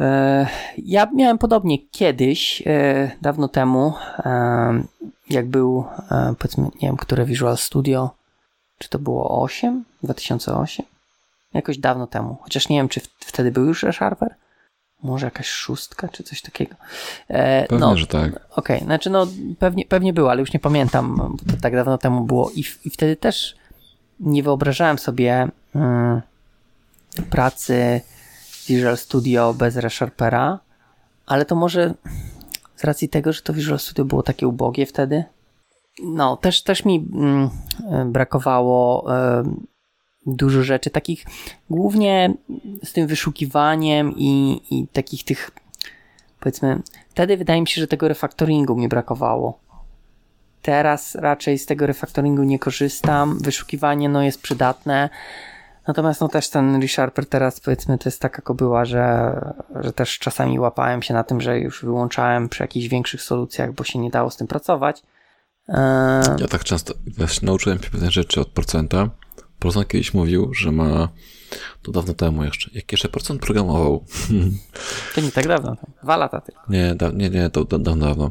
E, ja miałem podobnie kiedyś, e, dawno temu, e, jak był, powiedzmy, nie wiem, które Visual Studio, czy to było 8? 2008? Jakoś dawno temu. Chociaż nie wiem, czy wtedy był już ReSharper? Może jakaś szóstka, czy coś takiego. Pewnie, no, że tak. Okej, okay, znaczy no pewnie, pewnie było, ale już nie pamiętam, bo to tak dawno temu było. I, i wtedy też nie wyobrażałem sobie mm, pracy Visual Studio bez ReSharpera, ale to może z racji tego, że to Visual Studio było takie ubogie wtedy. No, też, też mi mm, brakowało y, dużo rzeczy, takich głównie z tym wyszukiwaniem i, i takich tych, powiedzmy, wtedy wydaje mi się, że tego refaktoringu mi brakowało. Teraz raczej z tego refaktoringu nie korzystam. Wyszukiwanie no, jest przydatne, Natomiast no też ten ReSharper teraz powiedzmy to jest taka kobyła, że, że też czasami łapałem się na tym, że już wyłączałem przy jakichś większych solucjach, bo się nie dało z tym pracować. Ja tak często nauczyłem się pewne rzeczy od procenta. Procent kiedyś mówił, że ma to dawno temu jeszcze. Jak jeszcze procent programował. To nie tak dawno, dwa lata tylko. Nie, da, nie, nie, to dawno, dawno.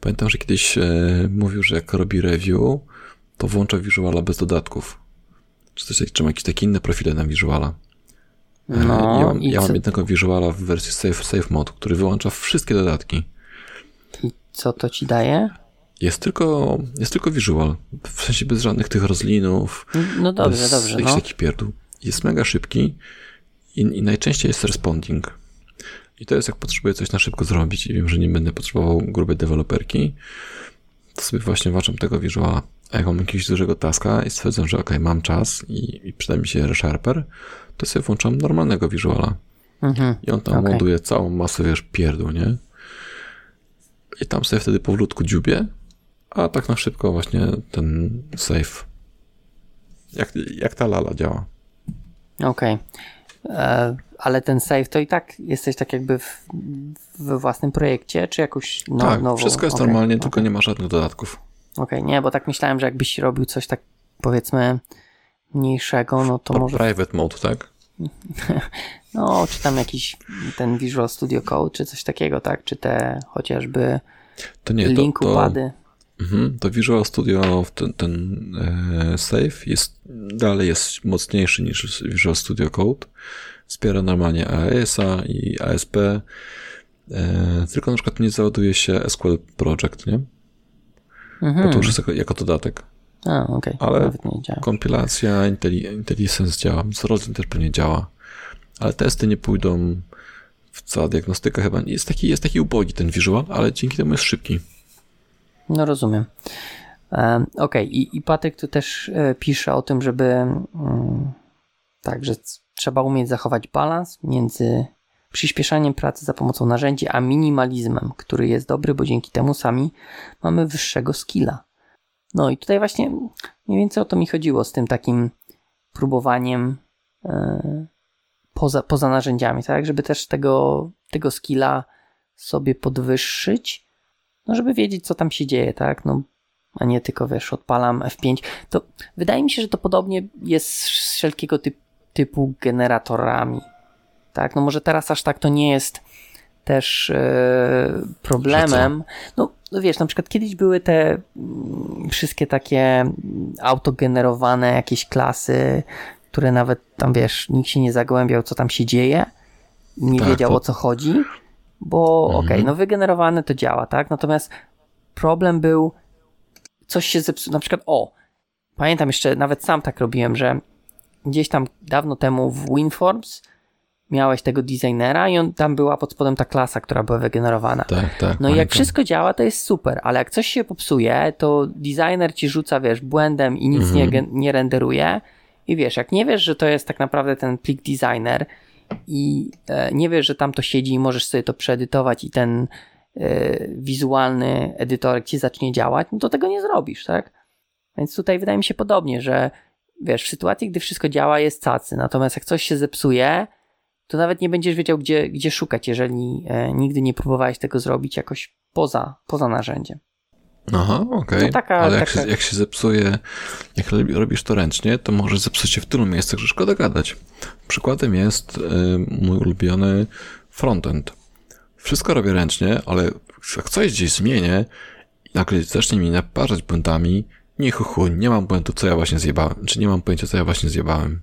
Pamiętam, że kiedyś e, mówił, że jak robi review, to włącza Visuala bez dodatków czy, coś, czy ma jakieś takie inne profile na Visuala. E, no, ja mam, ja mam jednego Visuala w wersji Safe, safe Mode, który wyłącza wszystkie dodatki. I co to ci daje? Jest tylko, jest tylko Visual, w sensie bez żadnych tych rozlinów. No dobrze, bez dobrze. Jakichś no. takich pierdół. Jest mega szybki i, i najczęściej jest responding. I to jest jak potrzebuję coś na szybko zrobić i wiem, że nie będę potrzebował grubej deweloperki, to sobie właśnie włączam tego Visuala. A jak mam jakiegoś dużego taska i stwierdzam, że ok, mam czas i, i przyda mi się ReSharper, to sobie włączam normalnego Visuala. Mhm, I on tam okay. ładuje całą masę, wiesz, pierdół, nie? I tam sobie wtedy powolutku dziubię, a tak na szybko właśnie ten save. Jak, jak ta lala działa. Okej. Okay. E, ale ten save to i tak jesteś tak jakby w, we własnym projekcie, czy jakoś no, tak, nowo? wszystko jest okay, normalnie, okay. tylko nie ma żadnych dodatków. Okej, okay, nie, bo tak myślałem, że jakbyś robił coś tak powiedzmy mniejszego, no to może... Private mode, tak? no, czy tam jakiś ten Visual Studio Code, czy coś takiego, tak? Czy te chociażby to nie, linku to, to, pady. Mhm, to Visual Studio, ten, ten e, save jest, dalej jest mocniejszy niż Visual Studio Code. Wspiera normalnie AES-a i ASP, e, tylko na przykład nie załaduje się SQL Project, nie? Mhm. Bo to już jest jako, jako dodatek. A, okej. Okay. Ale kompilacja, IntelliSense działa, Zrozum też pewnie działa. Ale testy nie pójdą w cała diagnostyka chyba. Jest taki, jest taki ubogi ten visual, ale dzięki temu jest szybki. No rozumiem. Um, Okej, okay. I, i Patryk tu też e, pisze o tym, żeby um, tak, że trzeba umieć zachować balans między przyspieszaniem pracy za pomocą narzędzi, a minimalizmem, który jest dobry, bo dzięki temu sami mamy wyższego skilla. No i tutaj właśnie mniej więcej o to mi chodziło z tym takim próbowaniem yy, poza, poza narzędziami, tak, żeby też tego, tego skilla sobie podwyższyć, no żeby wiedzieć, co tam się dzieje, tak, no a nie tylko, wiesz, odpalam F5, to wydaje mi się, że to podobnie jest z wszelkiego typu, typu generatorami, tak, no może teraz aż tak to nie jest też e, problemem. No, no wiesz, na przykład kiedyś były te mm, wszystkie takie autogenerowane jakieś klasy, które nawet tam wiesz, nikt się nie zagłębiał, co tam się dzieje, nie tak, wiedział to... o co chodzi, bo mhm. okej, okay, no wygenerowane to działa, tak? Natomiast problem był, coś się zepsuło, na przykład, o, pamiętam jeszcze, nawet sam tak robiłem, że gdzieś tam dawno temu w WinForms miałeś tego designera i on tam była pod spodem ta klasa, która była wygenerowana. Tak, tak. No i jak wszystko działa, to jest super, ale jak coś się popsuje, to designer ci rzuca, wiesz, błędem i nic mhm. nie, nie renderuje i wiesz, jak nie wiesz, że to jest tak naprawdę ten plik designer i e, nie wiesz, że tam to siedzi i możesz sobie to przeedytować i ten e, wizualny edytorek ci zacznie działać, no to tego nie zrobisz, tak? Więc tutaj wydaje mi się podobnie, że wiesz, w sytuacji, gdy wszystko działa, jest cacy, natomiast jak coś się zepsuje, to nawet nie będziesz wiedział, gdzie, gdzie szukać, jeżeli e, nigdy nie próbowałeś tego zrobić jakoś poza, poza narzędziem. Aha, okej. No taka- Ale jak, taka- się, jak się zepsuje, jak robi- robisz to ręcznie, to może zepsuć się w tylu miejscach, że szkoda gadać. Przykładem jest y, mój ulubiony frontend. Wszystko robię ręcznie, ale jak coś gdzieś zmienię i nagle zacznie mi naparzać błędami, nie chuchu, nie mam błędu, co ja właśnie zjebałem, czy nie mam pojęcia, co ja właśnie zjebałem.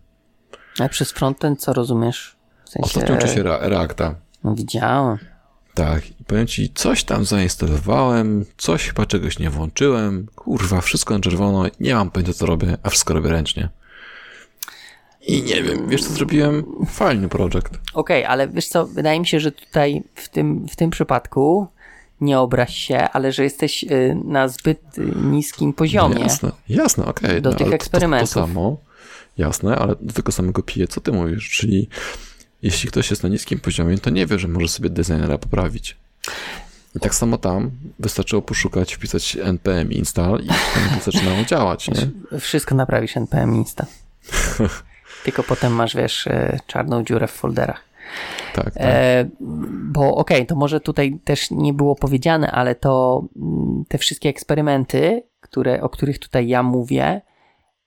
Ale przez frontend co rozumiesz? W sensie, Ostatnio uczę się Re- Reacta. no widziałem. Tak, i powiem ci, coś tam zainstalowałem, coś chyba czegoś nie włączyłem, kurwa, wszystko na czerwono, nie mam pojęcia co robię, a wszystko robię ręcznie. I nie wiem, wiesz co zrobiłem? Fajny projekt. Okej, ale wiesz co, wydaje mi się, że tutaj w tym, w tym przypadku nie obraź się, ale że jesteś y, na zbyt y, niskim poziomie. Jasne, jasne, okej. Do no, tych ale to- eksperymentów. To, to samo, jasne, ale do tego samego piję, co ty mówisz, czyli jeśli ktoś jest na niskim poziomie, to nie wie, że może sobie designera poprawić. I tak samo tam wystarczyło poszukać, wpisać npm install i tam zaczynało działać, nie? Wszystko naprawisz npm insta. Tylko potem masz, wiesz, y, czarną dziurę w folderach. Tak, tak. E, bo okej, to może tutaj też nie było powiedziane, ale to mm, te wszystkie eksperymenty, które, o których tutaj ja mówię,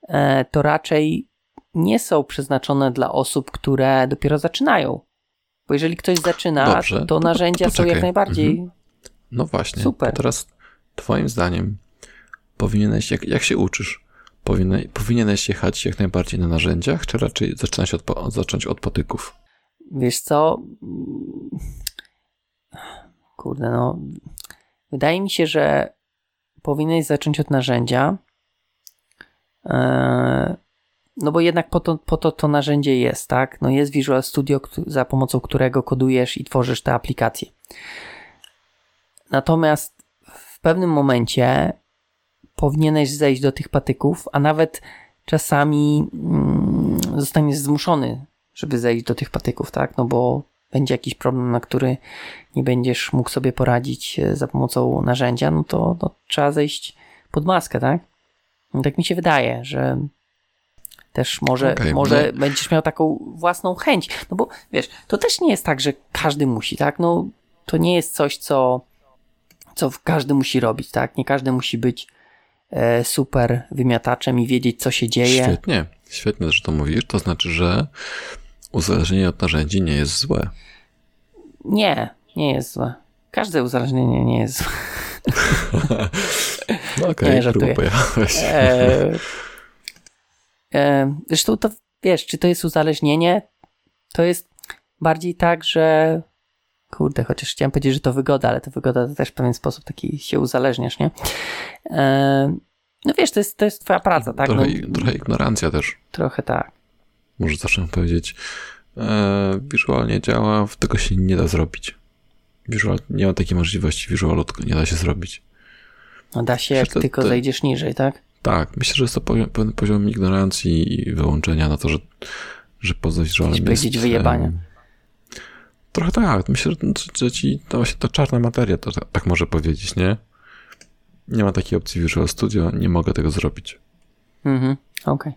e, to raczej nie są przeznaczone dla osób, które dopiero zaczynają. Bo jeżeli ktoś zaczyna, Dobrze, to po- narzędzia są jak najbardziej. No właśnie. Super. To teraz twoim zdaniem powinieneś, jak, jak się uczysz, powinien, powinieneś jechać jak najbardziej na narzędziach, czy raczej zaczynać od, zacząć od patyków? Wiesz co? Kurde, no. Wydaje mi się, że powinieneś zacząć od narzędzia. Eee, No bo jednak po to, po to to narzędzie jest, tak? No jest Visual Studio, za pomocą którego kodujesz i tworzysz te aplikacje. Natomiast w pewnym momencie powinieneś zejść do tych patyków, a nawet czasami mm, zostaniesz zmuszony, żeby zejść do tych patyków, tak? No bo będzie jakiś problem, na który nie będziesz mógł sobie poradzić e, za pomocą narzędzia, no to no, trzeba zejść pod maskę, tak? No, tak mi się wydaje, że też może, Okej, może no. będziesz miał taką własną chęć. No bo wiesz, to też nie jest tak, że każdy musi, tak? No to nie jest coś, co, co każdy musi robić, tak? Nie każdy musi być e, super wymiataczem i wiedzieć, co się dzieje. Świetnie, świetnie, że to mówisz. To znaczy, że uzależnienie od narzędzi nie jest złe. Nie, nie jest złe. Każde uzależnienie nie jest złe. No Nie, okej, okay, żartuję. grubo pojechałeś. E, e, zresztą to wiesz, czy to jest uzależnienie? To jest bardziej tak, że kurde, chociaż chciałem powiedzieć, że to wygoda, ale to wygoda to też w pewien sposób taki się uzależniasz, nie? E, no wiesz, to jest, to jest twoja praca, tak? trochę, no, trochę ignorancja też. trochę tak. Może zacznę powiedzieć. E, wizualnie działa, tego się nie da zrobić. Visual, nie ma takiej możliwości wizualu, nie da się zrobić. No da się, jak to- tylko to- zejdziesz niżej, tak? Tak, myślę, że jest to poziom, pewien poziom ignorancji i wyłączenia na to, że, że poza Chciałeś jest... powiedzieć wyjebania. em, Trochę tak. Myślę, że, ci to właśnie to czarna materia, to tak, tak może powiedzieć, nie? Nie ma takiej opcji Visual Studio, nie mogę tego zrobić. Mhm, okej.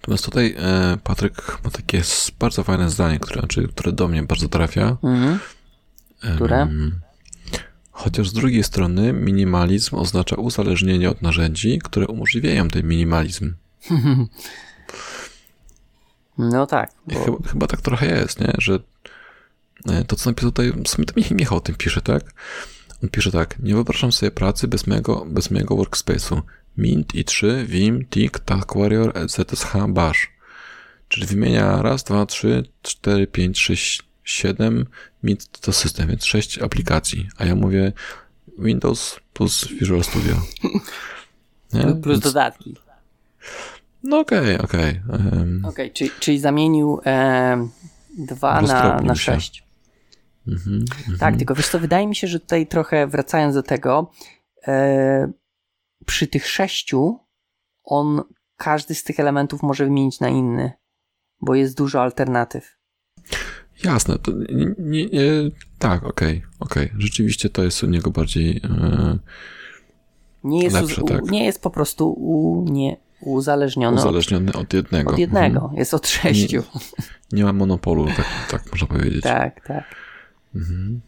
Natomiast tutaj e, Patryk ma takie bardzo fajne zdanie, które, znaczy, które do mnie bardzo trafia. Mhm. Które? Chociaż z drugiej strony minimalizm oznacza uzależnienie od narzędzi, które umożliwiają ten minimalizm. No tak, bo, Chyba, chyba tak trochę jest, nie? Że e, to, co napisał tutaj, w sumie to Michał, Michał o tym pisze, tak? On pisze tak, nie wyobrażam sobie pracy bez mojego, bez mojego workspace'u. Mint, i3, Vim, Tik, Task Warrior, ZSH, Bash. Czyli wymienia raz, dwa, trzy, cztery, pięć, sześć, siedem. Mint to system, więc sześć aplikacji. A ja mówię Windows plus Visual Studio. Nie? plus Więc- dodatki. No okej, okej. em, Okej, czyli, czyli zamienił e, 2 na, na się. 6. mhm, Tak, tylko wiesz co, wydaje mi się, że tutaj trochę wracając do tego, e, przy tych sześciu on każdy z tych elementów może wymienić na inny. bo jest dużo alternatyw. Jasne, to nie, nie, tak, okej, okay, okej. Okay. Rzeczywiście to jest u niego bardziej e, nie jest, lepsze, u, tak. nie jest po prostu u, nie, uzależniony, uzależniony od, od jednego. Od jednego, mhm. jest od sześciu. Nie, nie, ma monopolu, tak, tak można powiedzieć. Tak, tak. Mhm.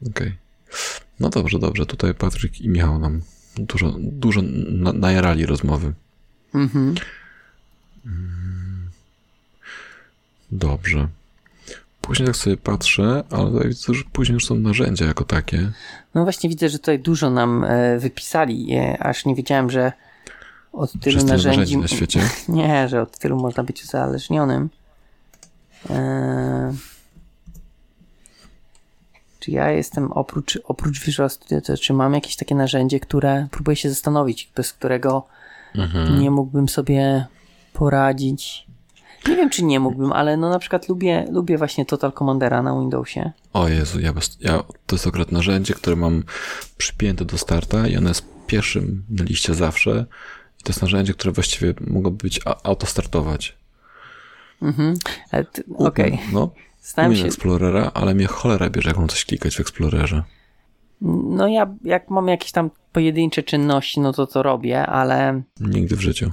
Okej. Okay. No dobrze, dobrze. Tutaj Patryk i Michał nam dużo, dużo na, najarali rozmowy. Mhm. Dobrze. Później tak sobie patrzę, ale widzę, że później już są narzędzia jako takie. No właśnie widzę, że tutaj dużo nam e, wypisali, e, aż nie wiedziałem, że od tylu narzędzi... narzędzi na świecie? Nie, że od tylu można być uzależnionym. Eee... Czy ja jestem oprócz, oprócz Visual Studio, to czy mam jakieś takie narzędzie, które próbuję się zastanowić, bez którego mhm. nie mógłbym sobie poradzić? Nie wiem, czy nie mógłbym, ale no na przykład lubię, lubię właśnie Total Commandera na Windowsie. O Jezu, ja, bez, ja to jest akurat narzędzie, które mam przypięte do starta i ono jest pierwszym na liście zawsze. I to jest narzędzie, które właściwie mogłoby być autostartować. Mhm, okej. Okay. No, Stałem się... Explorera, ale mnie cholera bierze, jak mam coś klikać w Explorerze. No ja, jak mam jakieś tam pojedyncze czynności, no to to robię, ale... Nigdy w życiu.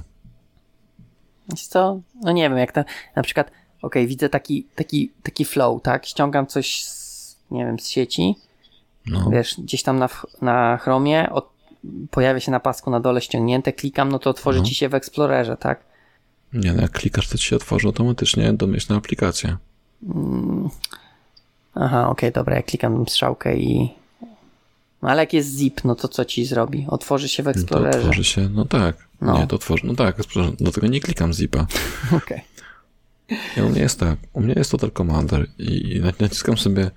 Wiesz co? No nie wiem, jak to... Na przykład, okej, okay, widzę taki, taki, taki flow, tak? Ściągam coś, z, nie wiem, z sieci. No. Wiesz, gdzieś tam na, na Chromie, od, pojawia się na pasku na dole ściągnięte, klikam, no to otworzy no. ci się w Explorerze, tak? Nie, no jak klikasz, to ci się otworzy automatycznie domyślna aplikacja. Mm. Aha, okej, okay, dobra, ja klikam strzałkę i... No ale jak jest zip, no to co ci zrobi? Otworzy się w Explorerze. To otworzy się, no tak. No. Nie, to otworzy, no tak, dlatego nie klikam zipa. Okej. Okay. Ja, u mnie jest tak, u mnie jest Total Commander i naciskam sobie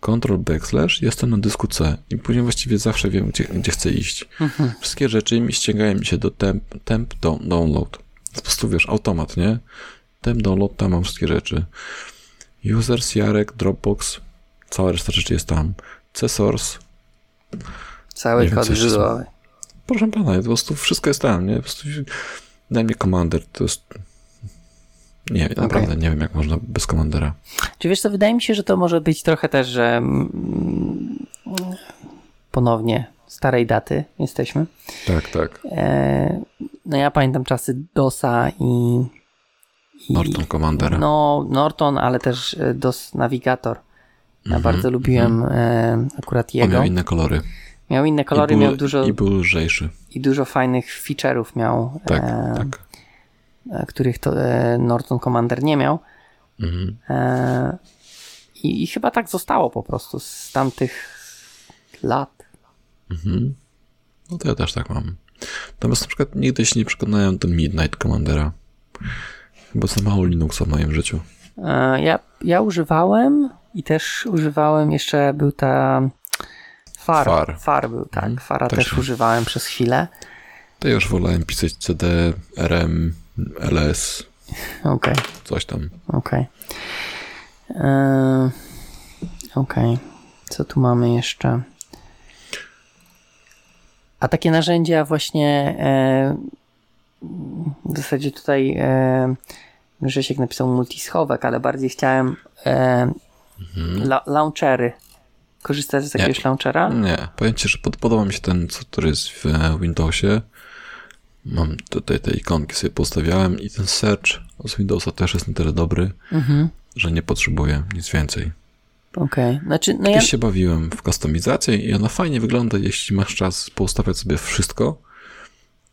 Ctrl Backslash, jestem na dysku C i później właściwie zawsze wiem, gdzie, gdzie chcę iść. Mhm. Wszystkie rzeczy mi ściągają mi się do temp, temp download. Po prostu wiesz, automat, nie? Temp download, tam mam wszystkie rzeczy. Users, Jarek, Dropbox, cała reszta rzeczy jest tam. C-Source. Cały kod źródłowy. Proszę pana, po prostu wszystko jest tam, nie? Po prostu daj mi komander, to jest... Nie, okay. naprawdę nie wiem, jak można bez komandera. Czy wiesz co, wydaje mi się, że to może być trochę też, że mm, ponownie starej daty jesteśmy. Tak, tak. E, no ja pamiętam czasy DOSa i Norton Commander. No, Norton, ale też e, DOS Navigator. Ja mm -hmm, bardzo lubiłem mm akurat jego. On miał inne kolory. Miał inne kolory, był, miał dużo. I był lżejszy. I dużo fajnych feature'ów miał. Tak, e, tak. E, których to e, Norton Commander nie miał. -hmm. e, i, i, chyba tak zostało po prostu z tamtych lat. Mhm. No to ja też tak mam. Natomiast na przykład nigdy się nie przekonałem do Midnight Commandera. Chyba za mało Linuxa w moim życiu. E, ja, ja używałem i też używałem jeszcze, był ta Far. Far, Far był, tak. Hmm, Fara też, też używałem przez chwilę. To już wolałem pisać CD, RM, LS. Okej. Okay. Coś tam. Okej. Okay. E, okej. Okay. Co tu mamy jeszcze? A takie narzędzia właśnie e, w zasadzie tutaj e, Grzesiek napisał multischowek, ale bardziej chciałem e, mhm. la, launchery. Korzystasz z jakiegoś nie, launchera? Nie, powiem Ci, że pod, podoba mi się ten, co który jest w Windowsie. Mam tutaj te ikonki sobie postawiałem i ten search z Windowsa też jest na tyle dobry, mhm. że nie potrzebuję nic więcej. Okej, okay. znaczy, no Kiedyś ja... się bawiłem w kustomizację i ona fajnie wygląda, jeśli masz czas poustawiać sobie wszystko,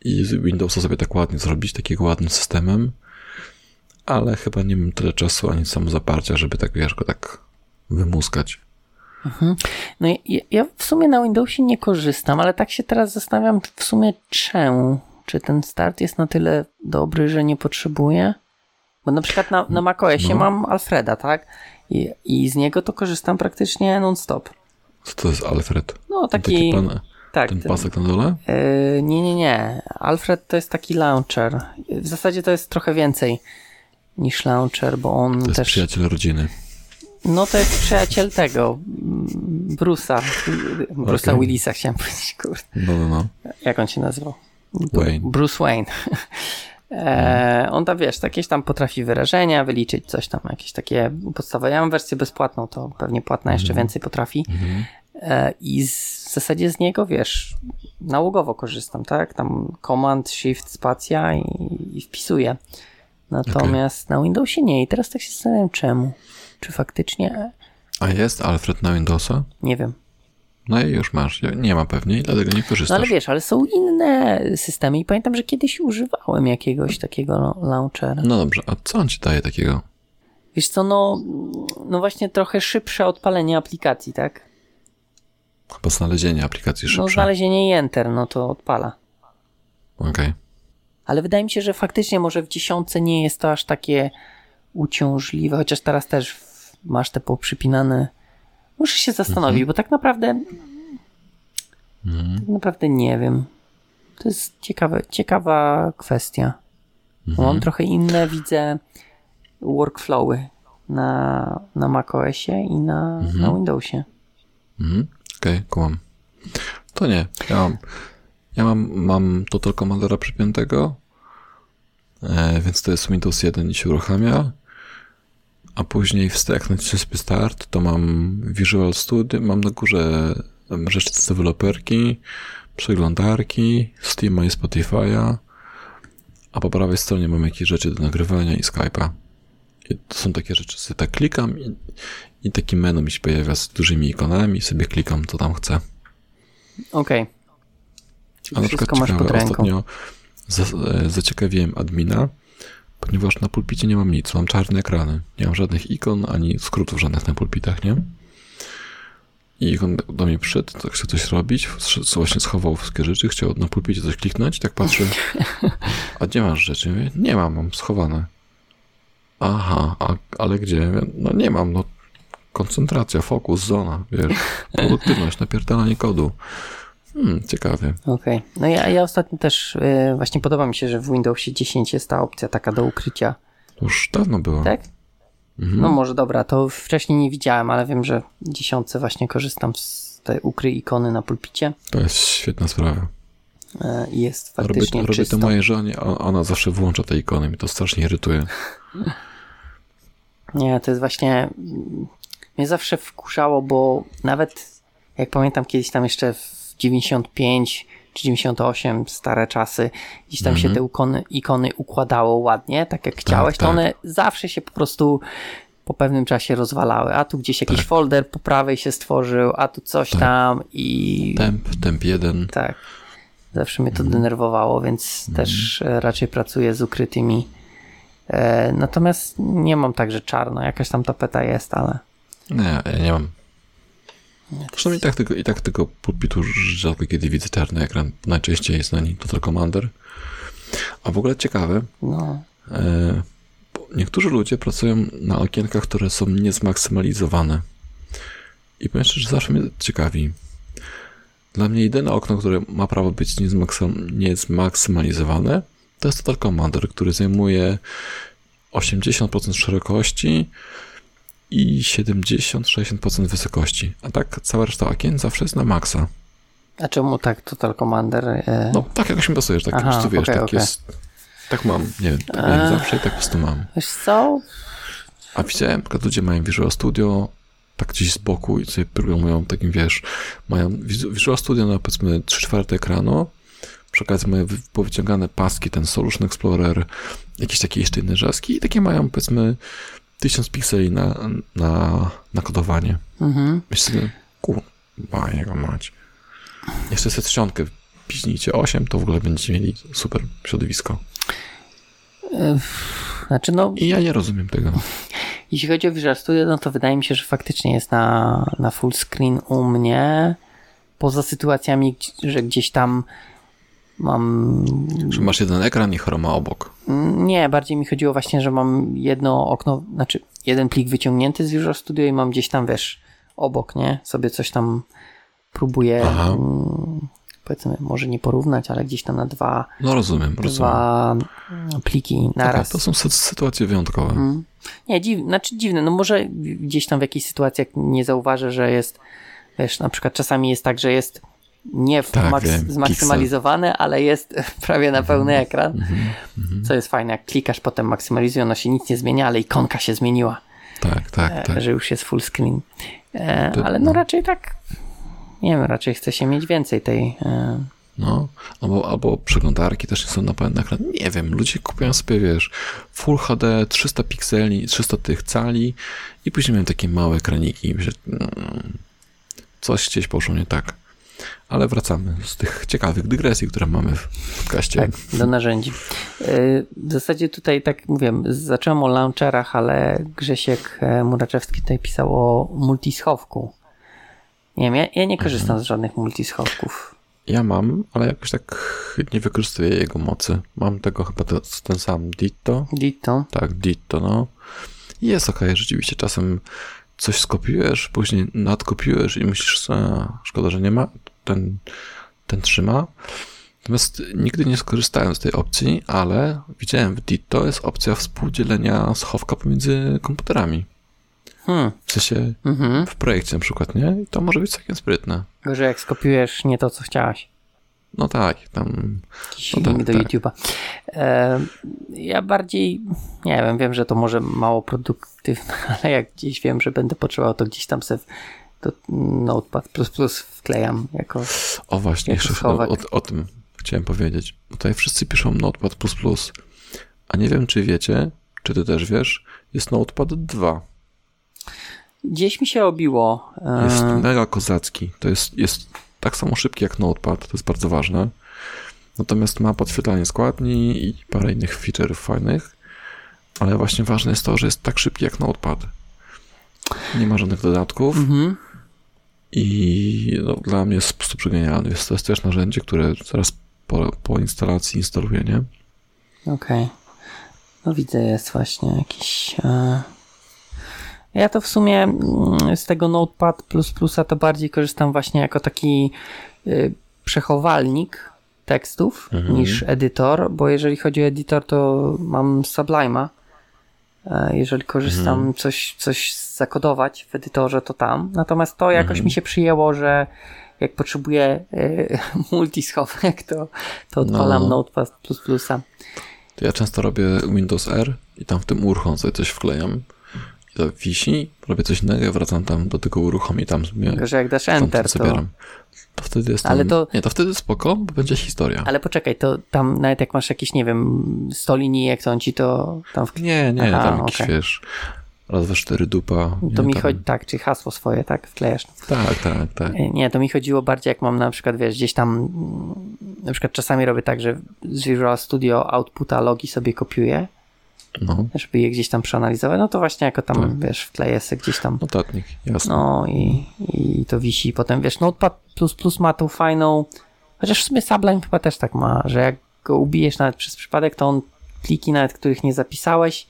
i z Windowsa sobie tak ładnie zrobić, takiego ładnym systemem, ale chyba nie mam tyle czasu ani samozaparcia, żeby tak, wiesz, go tak wymuskać. Mhm. No ja, ja, w sumie na Windowsie nie korzystam, ale tak się teraz zastanawiam w sumie czemu. Czy ten start jest na tyle dobry, że nie potrzebuję? Bo na przykład na, na macOSie no. mam Alfreda, tak? I, I z niego to korzystam praktycznie non-stop. Co to jest Alfred? No taki... taki pan, tak. Ten pasek na dole? Yy, nie, nie, nie. Alfred to jest taki launcher. W zasadzie to jest trochę więcej niż launcher, bo on to jest też... przyjaciel rodziny. No to jest przyjaciel tego, Bruce'a. Bruce'a okay. Willisa chciałem powiedzieć, kurde. No, no, no. Jak on się nazywał? Wayne. Bruce Wayne. E, on tam, wiesz, jakieś tam potrafi wyrażenia wyliczyć, coś tam, jakieś takie podstawowe. Ja mam wersję bezpłatną, to pewnie płatna jeszcze więcej potrafi. Mhm. E, I z, w zasadzie z niego, wiesz, nałogowo korzystam, tak? Tam Command, Shift, Spacja i, i wpisuję. Natomiast na Windowsie nie. I teraz tak się zastanawiam, czemu. Czy faktycznie? A jest Alfred na Windowsa? Nie wiem. No i już masz. Nie ma pewnie i dlatego nie No korzystasz. ale wiesz, ale są inne systemy i pamiętam, że kiedyś używałem jakiegoś takiego launchera. No dobrze, a co on ci daje takiego? Wiesz co, no, no właśnie trochę szybsze odpalenie aplikacji, tak? Chyba znalezienie aplikacji No szybsze. znalezienie i enter, no to odpala. Okej. Ale wydaje mi się, że faktycznie może w dziesiątce nie jest to aż takie uciążliwe, chociaż teraz też masz te poprzypinane. Muszę się zastanowić, bo tak naprawdę Mhm. tak naprawdę nie wiem. To jest ciekawe, ciekawa kwestia. Mhm. Mam trochę inne, widzę, workflowy na, na macOSie i na, Mhm. na Windowsie. Mhm. Okej, kumam. To nie. Ja mam, ja mam, mam Total Commandera przypiętego, e, więc to jest Windows 1 i się uruchamia. A później w jak nacisnę sobie start, to mam Visual Studio, mam na górze rzeczy z deweloperki, przeglądarki, Steama i Spotify'a, a po prawej stronie mam jakieś rzeczy do nagrywania i Skype'a. I to są takie rzeczy, sobie tak klikam i, i taki menu mi się pojawia z dużymi ikonami, sobie klikam, co tam chcę. Okej. A na przykład masz ciekawe, ostatnio za, e, zaciekawiłem admina, ponieważ na pulpicie nie mam nic, mam czarne ekrany. Nie mam żadnych ikon, ani skrótów żadnych na pulpitach, nie? I on do mnie przyszedł, tak chce coś robić, co właśnie schował wszystkie rzeczy, chciał na pulpicie coś kliknąć, tak patrzę, a gdzie masz rzeczy? Mówię, nie mam, mam schowane. Aha, a, ale gdzie? No nie mam, no koncentracja, fokus, zona, wiesz, produktywność, napierdalanie kodu. Hmm, ciekawie. Okej. No ja, ja ostatnio też y, właśnie podoba mi się, że w Windowsie 10 jest ta opcja taka do ukrycia. Już dawno było. Tak? Mhm. No może dobra, to wcześniej nie widziałem, ale wiem, że w 10 właśnie korzystam z tej ukryj ikony na pulpicie To jest świetna sprawa. y, i jest Robię, faktycznie robię czysto. to mojej żonie, a ona zawsze włącza te ikony, mi to strasznie irytuje. Nie, to jest właśnie. mm, Mnie zawsze wkurzało, bo nawet jak pamiętam kiedyś tam jeszcze w 95 czy 98 stare czasy, gdzieś tam się te ikony, ikony układało ładnie, tak jak chciałeś, to tak. one zawsze się po prostu po pewnym czasie rozwalały. A tu gdzieś jakiś folder po prawej się stworzył, a tu coś tam i Temp, temp 1. tak. Zawsze mnie to denerwowało, więc też e, raczej pracuję z ukrytymi. E, natomiast nie mam tak, że czarno. Jakaś tam tapeta jest, ale. Nie, ja nie mam. Zresztą i tak tylko, i tak tylko pulpitu rzadko kiedy widzę czarny ekran. Najczęściej jest na nim Total Commander. A w ogóle ciekawe, No. e, niektórzy ludzie pracują na okienkach, które są niezmaksymalizowane. I powiem szczerze, zawsze mnie ciekawi. Dla mnie jedyne okno, które ma prawo być niezmaksym- niezmaksymalizowane, to jest Total Commander, który zajmuje 80% szerokości i 70-60% wysokości. A tak cała reszta okien zawsze jest na maksa. A czemu tak Total Commander? E, No, tak jakoś mi pasuje, że tak Aha, po prostu wiesz, okej, tak okej. jest. Tak mam, nie wiem, tak miałem zawsze i tak po prostu mam. Wiesz co? A widziałem, że ludzie mają Visual Studio tak gdzieś z boku i sobie programują takim, wiesz, mają Visu- Visual Studio na powiedzmy 3 czwarte ekranu, przy okazji mają wy- powyciągane paski, ten Solution Explorer, jakieś takie jeszcze inne rzeczki i takie mają powiedzmy 1000 pikseli na, na, na kodowanie. Mhm. Myślę kurwa, jego mać. Jeszcze sobie trzątkę piźnijcie 8, to w ogóle będziecie mieli super środowisko. Znaczy, no, I ja nie rozumiem tego. jeśli chodzi o Visual Studio, no to wydaje mi się, że faktycznie jest na, na full screen u mnie. Poza sytuacjami, że gdzieś tam mam Że masz jeden ekran i chroma obok. Nie, bardziej mi chodziło właśnie, że mam jedno okno, znaczy jeden plik wyciągnięty z Visual Studio i mam gdzieś tam, wiesz, obok, nie? Sobie coś tam próbuję, Aha. mm, powiedzmy, może nie porównać, ale gdzieś tam na dwa, No rozumiem, rozumiem. dwa mm, pliki Taka, naraz. to są sy- sytuacje wyjątkowe. Mm. Nie, dziw, znaczy dziwne, no może gdzieś tam w jakichś sytuacjach nie zauważę, że jest, wiesz, na przykład czasami jest tak, że jest nie w Tak, maks- wiem, zmaksymalizowane, ale jest prawie na pełny Mhm. ekran. Co jest fajne, jak klikasz, potem maksymalizuje, ono się nic nie zmienia, ale ikonka się zmieniła, Tak, tak, e, tak. że już jest full screen. E, To- ale no no. raczej tak, nie wiem, raczej chce się mieć więcej tej... E, No, albo, albo przeglądarki też nie są na pełen ekran. Nie wiem, ludzie kupują sobie, wiesz, Full HD, 300 pikseli, 300 tych cali i później mają takie małe ekraniki. Myślę, mm, coś gdzieś poszło nie tak. Ale wracamy z tych ciekawych dygresji, które mamy w podcaście. Tak, do narzędzi. Y, W zasadzie tutaj, tak mówię, zacząłem o launcherach, ale Grzesiek e, Muraczewski tutaj pisał o multischowku. Nie wiem, ja, ja nie korzystam Mhm. z żadnych multischowków. Ja mam, ale jakoś tak nie wykorzystuję jego mocy. Mam tego chyba to, ten sam Ditto. Ditto. Tak, Ditto, no. I Jest okej, rzeczywiście czasem coś skopiujesz, później nadkopiujesz i myślisz, a, szkoda, że nie ma, ten, ten trzyma. Natomiast nigdy nie skorzystałem z tej opcji, ale widziałem w Ditto jest opcja współdzielenia schowka pomiędzy komputerami. Hmm. W sensie Mhm. w projekcie na przykład, nie? I to może być całkiem sprytne. Że jak skopiujesz nie to, co chciałaś. No tak, tam No tak, do tak. YouTube'a. E, ja bardziej, nie wiem, wiem, że to może mało produktywne, ale jak gdzieś wiem, że będę potrzebował, to gdzieś tam sobie do Notepad++ wklejam jako... O właśnie, Jako jeszcze o, o tym chciałem powiedzieć. Tutaj wszyscy piszą Notepad++, a nie wiem, czy wiecie, czy ty też wiesz, jest Notepad 2. Gdzieś mi się obiło. e, Jest mega kozacki. To jest, jest tak samo szybki jak Notepad, to jest bardzo ważne. Natomiast ma podświetlanie składni i parę innych feature'ów fajnych, ale właśnie ważne jest to, że jest tak szybki jak Notepad. Nie ma żadnych dodatków Mhm. I no, dla mnie jest po prostu przegenialny. Jest, to jest też narzędzie, które zaraz po, po instalacji instaluję, nie? Okej. No widzę, jest właśnie jakiś. E... Ja to w sumie mm, z tego Notepad to bardziej korzystam właśnie jako taki y, przechowalnik tekstów Mhm. niż edytor, bo jeżeli chodzi o edytor, to mam Sublime'a. E, Jeżeli korzystam Mhm. coś, coś zakodować w edytorze, to tam. Natomiast to jakoś Mhm. mi się przyjęło, że jak potrzebuję y, multischowek, to, to odpalam No. Notepad++. To ja często robię Windows R i tam w tym uruchom sobie coś wklejam. I to wisi, robię coś innego, wracam tam do tego uruchom i tam zmieniam. Że jak dasz Enter, to... zabieram. To wtedy jest tam, Ale to- Nie, to wtedy spoko, bo będzie historia. Ale poczekaj, to tam nawet jak masz jakieś, nie wiem, 100 linijek, to on ci to tam... W... Nie, nie, Aha, tam jakiś, okej. wiesz, raz we cztery dupa. To nie, mi tam... chodzi, tak, czy hasło swoje, tak, wklejasz. Tak, tak, tak. E, Nie, to mi chodziło bardziej jak mam na przykład, wiesz, gdzieś tam, na przykład czasami robię tak, że z Visual Studio outputa logi sobie kopiuję, No, żeby je gdzieś tam przeanalizować, no to właśnie jako tam, Tak. wiesz, wkleję sobie gdzieś tam, notatnik, jasne. no i, i to wisi. Potem, wiesz, Notepad++ ma tą fajną, chociaż w sumie Sublime chyba też tak ma, że jak go ubijesz nawet przez przypadek, to on pliki nawet, których nie zapisałeś,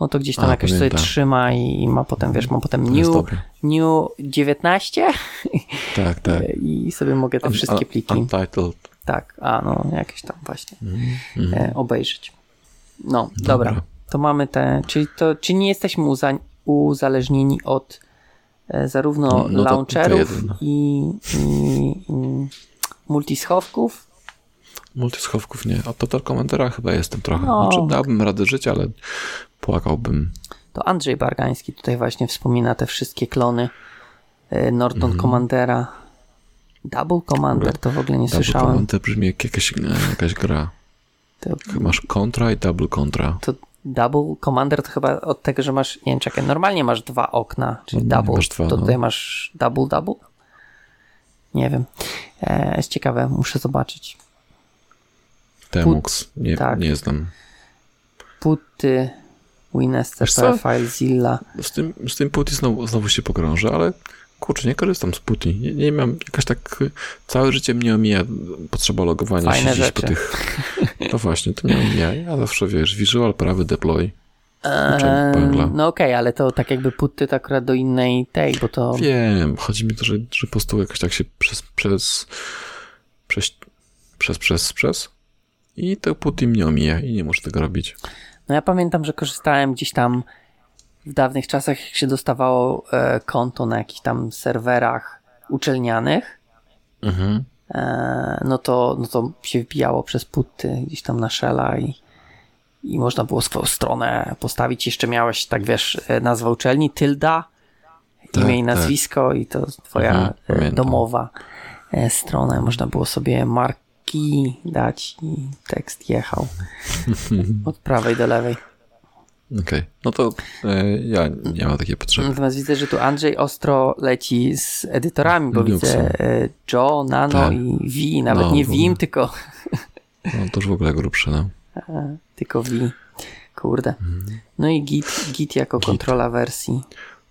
no to gdzieś tam A, jakoś sobie pamiętam. trzyma i, ma potem, wiesz, ma potem new, new 19 Tak, tak. i sobie mogę te Un- wszystkie un- pliki, Untitled. tak, a no, jakieś tam właśnie Mhm. e, obejrzeć. No, dobra. Dobra. To mamy te, czyli to, czy nie jesteśmy uza, uzależnieni od e, zarówno No, no launcherów i, i, i multischowków? Multischowków nie. A Total Commandera chyba jestem trochę. No. Znaczy, dałbym radę żyć, ale płakałbym. To Andrzej Bargański tutaj właśnie wspomina te wszystkie klony e, Norton Mhm. Commandera. Double Commander to w ogóle nie Double słyszałem. Commander brzmi jak jakaś, e, jakaś gra. To, Masz kontra i double kontra. to Double Commander to chyba od tego, że masz, nie wiem, czekaj, normalnie masz dwa okna, czyli Normalnie double, masz dwa, to no. tutaj masz double double? Nie wiem. E, jest ciekawe, muszę zobaczyć. Temux. Nie, tak. nie znam. Puty, Winester? FileZilla. Z tym, z tym Putty znowu, znowu się pogrążę, ale kurczę, nie korzystam z Putty. Nie, nie mam, jakoś tak y, całe życie mnie omija potrzeba logowania Fajne się gdzieś po tych... No właśnie, to mnie omija. Ja zawsze, wiesz, visual, prawy deploy. E, pęgla. no okej, ale to tak jakby puty to akurat do innej tej, bo to... Wiem, chodzi mi to, że, że po prostu jakoś tak się przez, przez, przez, przez, przez, przez i to Putty mnie omija i nie muszę tego robić. No ja pamiętam, że korzystałem gdzieś tam w dawnych czasach, jak się dostawało e, konto na jakichś tam serwerach uczelnianych, Mhm. e, no, to, no to się wbijało przez puty gdzieś tam na shella i, i można było swoją stronę postawić. Jeszcze miałeś, tak wiesz, e, nazwę uczelni, Tylda, Tak, imię i tak. nazwisko i to twoja Mhm, e, domowa e, strona. Można było sobie marki dać i tekst jechał od prawej do lewej. Okej, no to e, ja nie mam takiej potrzeby. Natomiast widzę, że tu Andrzej ostro leci z edytorami, bo widzę e, Joe, Nano Tak. i V, nawet No, nie. Vim, tylko, No to już w ogóle grubsze, no. tylko V. Kurde. No i Git, Git jako. Git. kontrola wersji.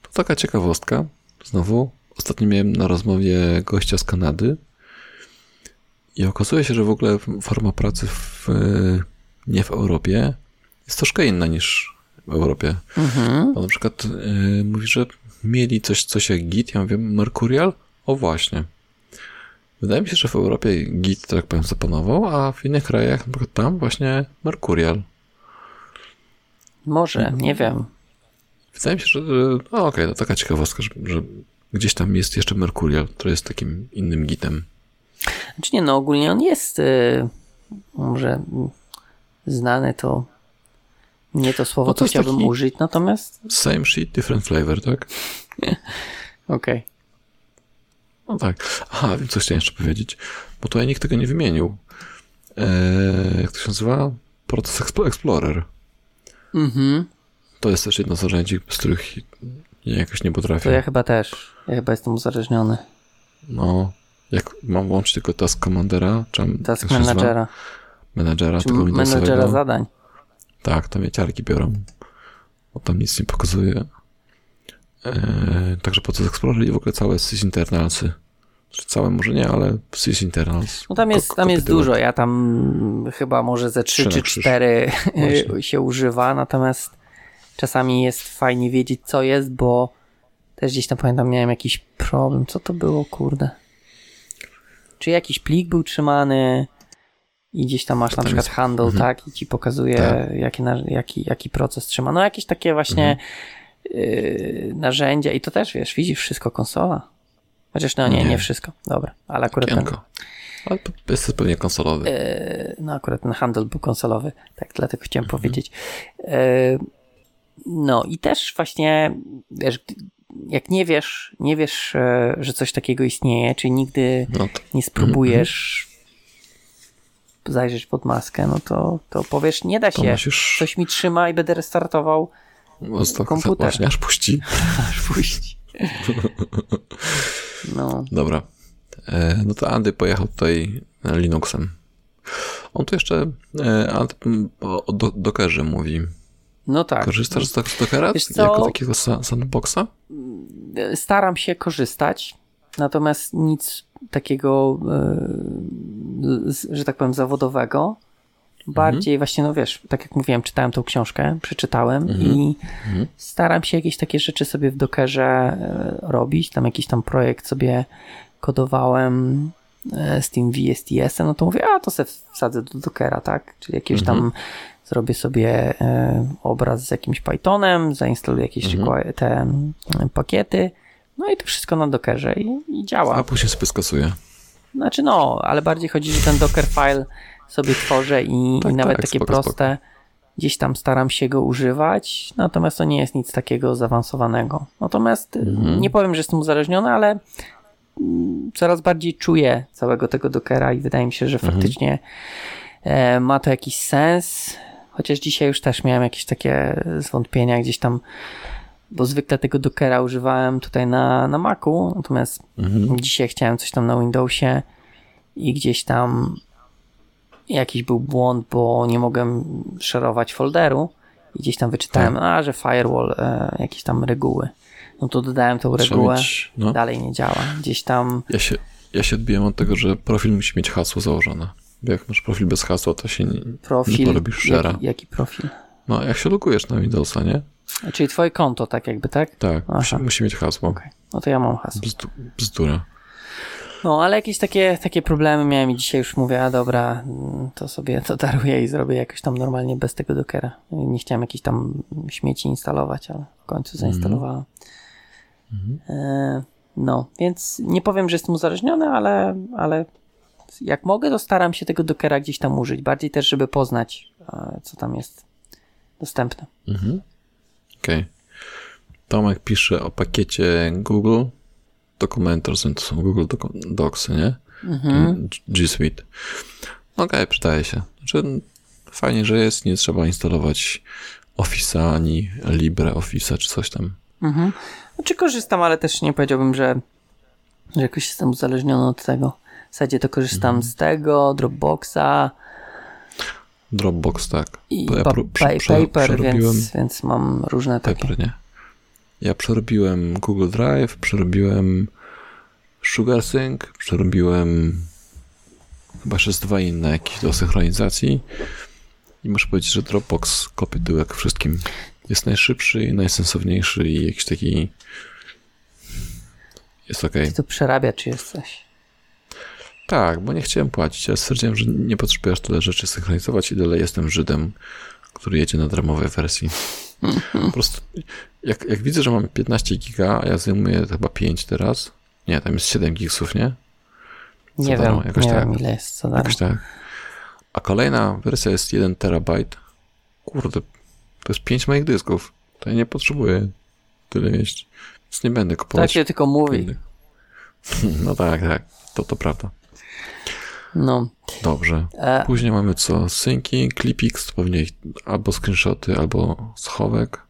To taka ciekawostka. Znowu, ostatnio miałem na rozmowie gościa z Kanady i okazuje się, że w ogóle forma pracy w, e, nie w Europie jest troszkę inna niż w Europie. Mhm. On na przykład e, mówi, że mieli coś, coś jak Git. Ja mówię, Mercurial? O właśnie. Wydaje mi się, że w Europie Git, tak powiem, zapanował, a w innych krajach, na przykład tam właśnie Mercurial. Może, nie wiem. Wydaje mi się, że. No okej, to taka ciekawostka, że, że gdzieś tam jest jeszcze Mercurial, który jest takim innym gitem. Znaczy nie, no ogólnie on jest y, może znany to nie to słowo, No to chciałbym użyć, natomiast Same shit, different flavor, tak? okej. No tak. Aha, wiem, co chciałem jeszcze powiedzieć, bo tutaj nikt tego nie wymienił. Eee, jak to się nazywa? Explo- Explorer. Mhm. To jest też jedno z narzędzi, z których ja jakoś nie To potrafię. ja chyba też. Ja chyba jestem uzależniony. No, jak mam włączyć tylko Task Commandera, czy Task managera. Menadżera Czy tego menadżera Windowsowego. zadań. Tak, tam mnie ciarki biorą. Bo tam nic nie pokazuje. Eee, także po co Explorer i w ogóle całe sys internalsy. Czy całe może nie, ale sys internals. No tam jest, tam jest dużo. Ja tam chyba może ze trzy Trzy na czy krzyż. cztery Właśnie. się używa, natomiast czasami jest fajnie wiedzieć, co jest, bo też gdzieś tam pamiętam, miałem jakiś problem. Co to było, kurde? Czy jakiś plik był trzymany i gdzieś tam masz na przykład jest- handle, mhm. tak? I ci pokazuje, Tak. jaki, jaki, jaki proces trzyma. No jakieś takie właśnie Mhm. yy, narzędzia i to też, wiesz, widzisz wszystko konsola. Chociaż no nie, Nie. nie wszystko. Dobra, ale akurat ten. Ale to jest pewnie konsolowy. E, no akurat ten handel był konsolowy, tak dlatego chciałem Mhm. powiedzieć. E, no i też właśnie, wiesz, jak nie wiesz, nie wiesz, e, że coś takiego istnieje, czy nigdy No to, nie spróbujesz zajrzeć pod maskę, no to, to powiesz, nie da to się, musisz... coś mi trzyma i będę restartował, no, to, komputer. Właśnie, aż puści. aż puści. No, Dobra. E, no to Andy pojechał tutaj Linuxem. On tu jeszcze e, Andy, o, do, Dockerze mówi. no tak. Korzystasz z, z Dockera jako takiego sa- sandboxa? staram się korzystać, natomiast nic takiego, e, że tak powiem, zawodowego. Bardziej właśnie, no wiesz, tak jak mówiłem, czytałem tą książkę, przeczytałem i staram się jakieś takie rzeczy sobie w Dockerze e, robić. Tam jakiś tam projekt sobie kodowałem e, z tym VSTS-em, no to mówię, a to sobie wsadzę do Dockera, tak? Czyli jakieś tam zrobię sobie e, obraz z jakimś Pythonem, zainstaluję jakieś require- te pakiety, no i to wszystko na Dockerze i, i działa. A później sobie skasuje. Znaczy no, ale bardziej chodzi, że ten Docker file sobie tworzę i, Tak, i nawet tak, takie spoko, proste gdzieś tam staram się go używać, natomiast to nie jest nic takiego zaawansowanego. Natomiast y, Mhm. nie powiem, że jestem uzależniony, ale mm, coraz bardziej czuję całego tego Dockera i wydaje mi się, że Mhm. faktycznie e, ma to jakiś sens, chociaż dzisiaj już też miałem jakieś takie zwątpienia gdzieś tam, bo zwykle tego Dockera używałem tutaj na, na Macu, natomiast Mhm. Dzisiaj chciałem coś tam na Windowsie i gdzieś tam jakiś był błąd, bo nie mogłem szerować folderu i gdzieś tam wyczytałem, Tak. a że firewall, e, jakieś tam reguły. No to dodałem tą Trzeba regułę, mieć, no, dalej nie działa. Gdzieś tam, ja, się, ja się odbiłem od tego, że profil musi mieć hasło założone. Jak masz profil bez hasła, to się nie, nie profil, porobisz share'a. jaki, jaki profil? No, jak się logujesz na Windowsa, nie? Czyli twoje konto, tak jakby, tak? Tak, musi, musi mieć hasło. Okej. No to ja mam hasło. Bzdu, bzdura. No, ale jakieś takie, takie problemy miałem i dzisiaj już mówię, a dobra, mm, to sobie to daruję i zrobię jakoś tam normalnie bez tego Dockera. Nie chciałem jakichś tam śmieci instalować, ale w końcu zainstalowałem. E, no, więc nie powiem, że jestem uzależniony, ale, ale jak mogę, to staram się tego Dockera gdzieś tam użyć. Bardziej też, żeby poznać, e, co tam jest dostępne. Mhm. Okej. Tomek pisze o pakiecie Google Documenters, to są Google Doc- Docsy, nie? Mhm. G Suite. Okej, przydaje się. Znaczy, fajnie, że jest, nie trzeba instalować Office'a ani LibreOffice'a czy coś tam. Mhm. Znaczy korzystam, ale też nie powiedziałbym, że, że jakoś jestem uzależniony od tego. W zasadzie to korzystam Mhm. z tego, Dropboxa Dropbox, tak. i ja pa- Paper, więc, więc mam różne takie. Pepper, nie? Ja przerobiłem Google Drive, przerobiłem SugarSync, przerobiłem chyba jeszcze z dwa inne jakieś do synchronizacji i muszę powiedzieć, że Dropbox kopie tyłek wszystkim. Jest najszybszy i najsensowniejszy i jakiś taki jest ok. Ty to przerabiacz jesteś. Tak, bo nie chciałem płacić. Ja stwierdziłem, że nie potrzebuję aż tyle rzeczy synchronizować i dalej jestem Żydem, który jedzie na darmowej wersji. Po prostu jak, jak widzę, że mam 15 giga, a ja zajmuję chyba 5 teraz. Nie, tam jest 7 gigsów, nie? Nie darmo, wiem, jakoś nie tak. wiem ile jest co. Jakoś tak. A kolejna wersja jest 1 terabajt. Kurde, to jest 5 moich dysków. To ja nie potrzebuję tyle mieć. Więc nie będę Tak kupować. się tylko mówi. No tak, tak. To to prawda. No. Dobrze. E, Później mamy co? Synki, Clipix, pewnie ich albo screenshoty, albo schowek.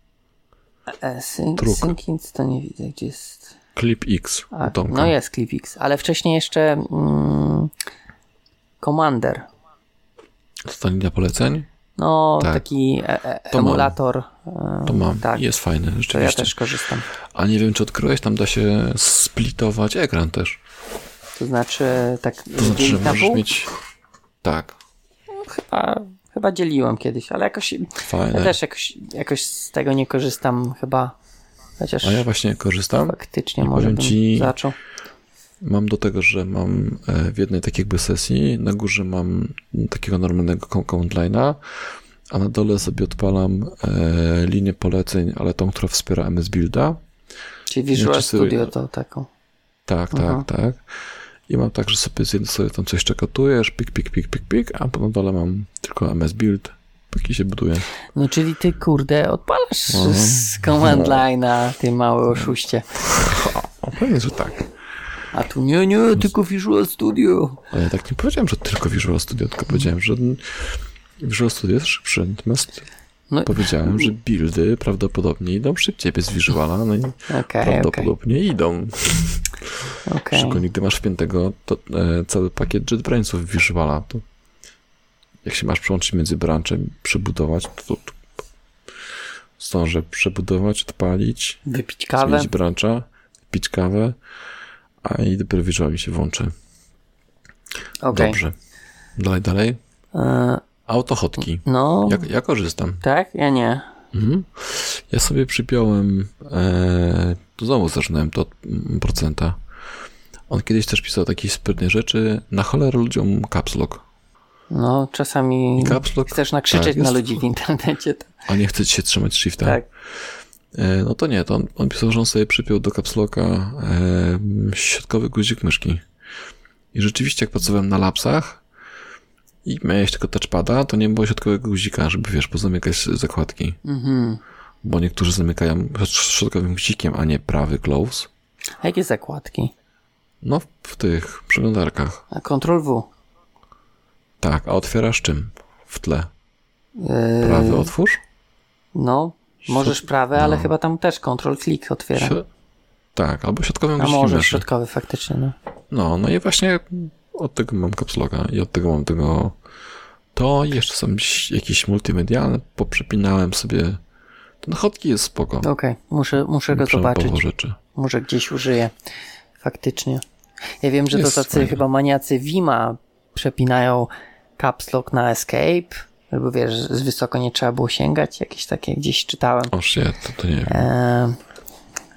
e, syn, Truk. Synkins to nie widzę, gdzie jest. ClipX A, no jest ClipX, ale wcześniej jeszcze mm, Commander. To ta linia poleceń? No, Tak. taki e, e, To emulator. e, To mam. Tak, Jest fajny, to ja rzeczywiście. też korzystam. A nie wiem, czy odkryłeś, tam da się splitować ekran też. To znaczy, tak To znaczy, że możesz pół? mieć... Tak, Chyba, chyba dzieliłem kiedyś, ale jakoś ja fajne. też jakoś, jakoś z tego nie korzystam chyba. Chociaż A ja właśnie korzystam. faktycznie i może bym ci- zaczął. Mam do tego, że mam e, w jednej takiej jakby sesji, na górze mam takiego normalnego com- command line'a, a na dole sobie odpalam e, linię poleceń, ale tą, która wspiera MS Builda. Czyli Visual sobie- Studio to taką. Tak, tak, tak. I mam tak, że sobie z jednej sobie tam coś czekotujesz, pik, pik, pik, pik, pik, a na dole mam tylko MS Build, piki się buduje. No czyli ty kurde odpalasz Mhm. z command line'a, ty mały oszuście. O, pewnie, że tak. A tu nie, nie, tylko Visual Studio. Ale ja tak nie powiedziałem, że tylko Visual Studio, tylko powiedziałem, że Visual Studio jest szybszy, natomiast No, powiedziałem, że buildy prawdopodobnie idą szybciej bez Visuala, no i okej, prawdopodobnie idą. Okej. Szczególnie gdy masz wpiętego to, e, cały pakiet JetBrainsów Visuala, to jak się masz przełączyć między branchem, przebudować, to, to, to zdążę przebudować, odpalić, Wypić kawę. zmienić brancha, pić kawę, a i dopiero Visual mi się włączy. Okej. Dobrze. Dalej, dalej. E, Autohotki. No, Ja, ja korzystam. tak? Ja nie. Mhm. Ja sobie przypiąłem, e, to znowu zaczynałem to od procenta. On kiedyś też pisał takie sprytne rzeczy. Na cholerę ludziom caps lock. No, czasami caps lock, chcesz nakrzyczeć tak, na ludzi w internecie. To, a nie chce ci się trzymać shifta. tak. E, no to nie, to on, on pisał, że on sobie przypiął do caps locka e, środkowy guzik myszki. I rzeczywiście jak pracowałem na lapsach i miałeś tylko touchpada, to nie było środkowego guzika, żeby wiesz, pozamykać zakładki. Mhm. Bo niektórzy zamykają środkowym guzikiem, a nie prawy close. A jakie zakładki? No, w tych przeglądarkach. A Ctrl W. Tak, a otwierasz czym? W tle. Yy, Prawy otwórz? No, możesz prawe, ale no. chyba tam też Ctrl klik otwiera. Śro- Tak, albo środkowym A może myszy. środkowy faktycznie, no. No, no i właśnie od tego mam capsloga i od tego mam tego to jeszcze są jakieś- multimedialne, poprzepinałem sobie. Ten hotki jest spoko. Okej, muszę, muszę go zobaczyć. rzeczy. Może gdzieś użyję. Faktycznie. Ja wiem, że Jest to tacy chyba maniacy Vima przepinają caps lock na escape, żeby wiesz, z wysoko nie trzeba było sięgać. Jakieś takie gdzieś czytałem. O shit, to, to nie wiem.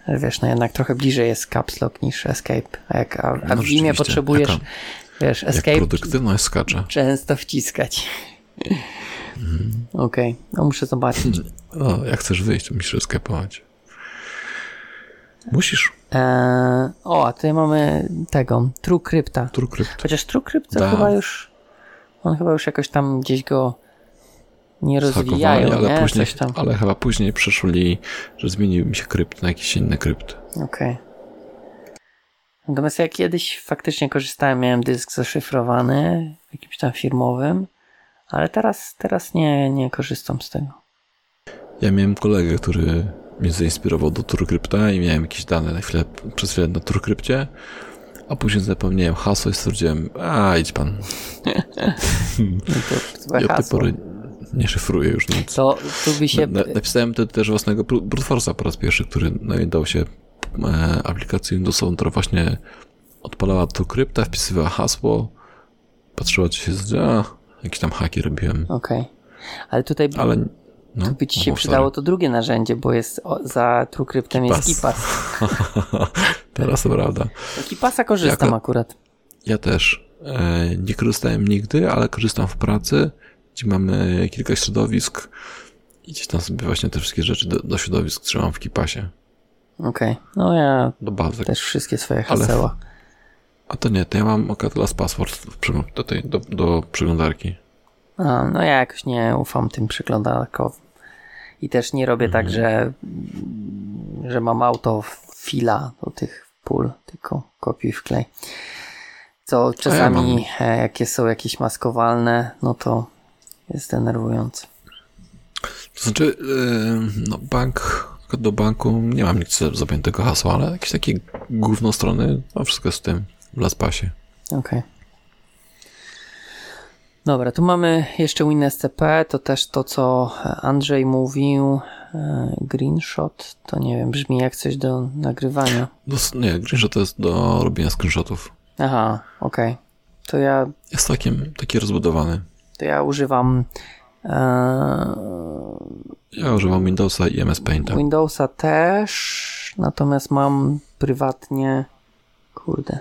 Ale wiesz, no jednak trochę bliżej jest caps lock niż escape. A, jak, a, a No w rzeczywiście, potrzebujesz, jaka- wiesz, Jak escape produktywność skacze. często wciskać. Mhm. Okej, no muszę zobaczyć. No, jak chcesz wyjść, to musisz escapować. Musisz. Eee, o, a tutaj mamy tego, TrueCrypta. TrueCrypt. Chociaż TrueCrypt to Da. chyba już, on chyba już jakoś tam gdzieś go nie rozwijają, ale nie? później, Coś tam. ale chyba później przeszli, że zmienił mi się krypt na jakiś inny krypt. Okej. Natomiast ja kiedyś faktycznie korzystałem, miałem dysk zaszyfrowany, jakimś tam firmowym, ale teraz, teraz nie, nie korzystam z tego. Ja miałem kolegę, który mnie zainspirował do TrueCrypta i miałem jakieś dane na chwilę, przez chwilę na TrueCrypcie, a później zapomniałem hasło i stwierdziłem, a idź pan, No to ja hasło. pory nie szyfruję już nic. To tu by się... Na, napisałem wtedy też własnego bru- brute force'a po raz pierwszy, który no, i dał się e, aplikację Windowsową, która właśnie odpalała TrueCrypta, wpisywała hasło, patrzyła, czy się a jakieś tam haki robiłem, Okej. Ale tutaj ale no, by ci się przydało sorry. to drugie narzędzie, bo jest o, za TrueCryptem jest Kipas. KeePass. Teraz to prawda. KeePassa korzystam Jako- akurat. Ja też. E, nie korzystałem nigdy, ale korzystam w pracy, gdzie mamy kilka środowisk i gdzieś tam sobie właśnie te wszystkie rzeczy do, do środowisk trzymam w kipasie, Okej. No ja do też wszystkie swoje Ale- haseła. A to nie, to ja mam Okatlas Password do, tej, do, do przeglądarki. A, no ja jakoś nie ufam tym przeglądarkowym. I też nie robię tak, że, że mam autofila do tych pól, tylko kopiuj wklej. Co czasami, e, jakie są jakieś maskowalne, no to jest denerwujące. To znaczy, e, no bank, do banku nie mam nic zapiętego hasła, ale jakieś takie główną strony, no wszystko w tym, w LastPassie. Okej. Dobra, tu mamy jeszcze WinSCP, to też to, co Andrzej mówił. E, Greenshot, to nie wiem, brzmi jak coś do nagrywania. Do, nie, że to jest do robienia screenshotów. Aha, okej. To ja Jest takim, taki rozbudowany. to ja używam e, Ja używam Windowsa i MS Painta. Windowsa też, natomiast mam prywatnie, kurde,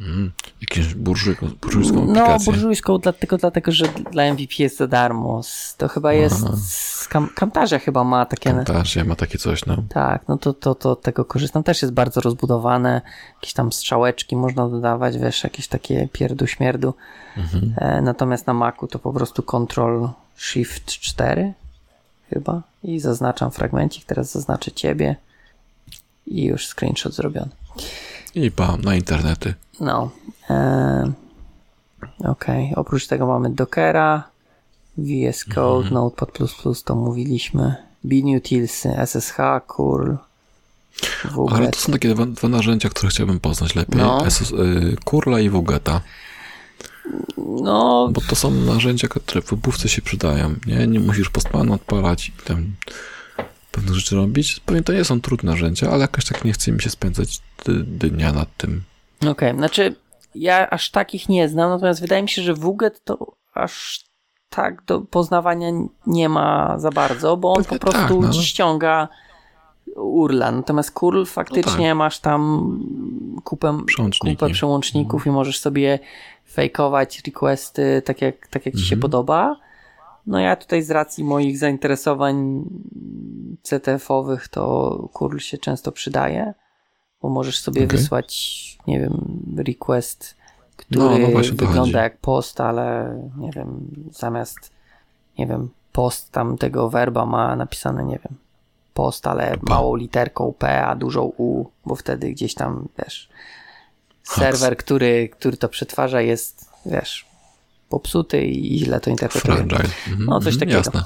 Mm, jakąś burżujką, burżujską no aplikację. burżujską dla, tylko dlatego, że dla MVP jest za darmo. To chyba jest, Aha. z Kam Camtasia chyba ma takie, Camtasia ma takie coś, no. tak, no to, to, to tego korzystam, też jest bardzo rozbudowane, jakieś tam strzałeczki można dodawać, wiesz, jakieś takie pierdu śmierdu, Mhm. e, natomiast na Macu to po prostu Ctrl Shift 4 chyba i zaznaczam fragmencik, teraz zaznaczę ciebie i już screenshot zrobiony. I bam, na internety. No. E, Okej, oprócz tego mamy Dockera, VS Code, Mhm. Notepad++, to mówiliśmy, Binutilsy, SSH, curl, Ale WGET. to są takie dwa, dwa narzędzia, które chciałbym poznać lepiej. No. SS, y, Kurla i WGETA. No, Bo to są narzędzia, które w wybówce się przydają. Nie, nie musisz postmana odpalać i tam pewne rzeczy robić. Pewnie to nie są trudne narzędzia, ale jakoś tak nie chce mi się spędzać dnia nad tym. okej, znaczy ja aż takich nie znam, natomiast wydaje mi się, że WGET to aż tak do poznawania nie ma za bardzo, bo on Pewnie po prostu tak, no ściąga urla, natomiast curl faktycznie masz tam kupę kupę przełączników i możesz sobie fejkować requesty tak jak, tak jak ci się podoba. No ja tutaj z racji moich zainteresowań CTF-owych to curl się często przydaje, bo możesz sobie Okej. wysłać, nie wiem, request, który No, no właśnie wygląda jak post, ale nie wiem, zamiast nie wiem, post tam tego werba ma napisane, nie wiem, post, ale małą literką P, a dużą U, bo wtedy gdzieś tam, wiesz, serwer, który, który to przetwarza jest, wiesz, popsuty i źle to interpretuje. Fragile. Mhm, No, coś mhm, takiego. Jasne.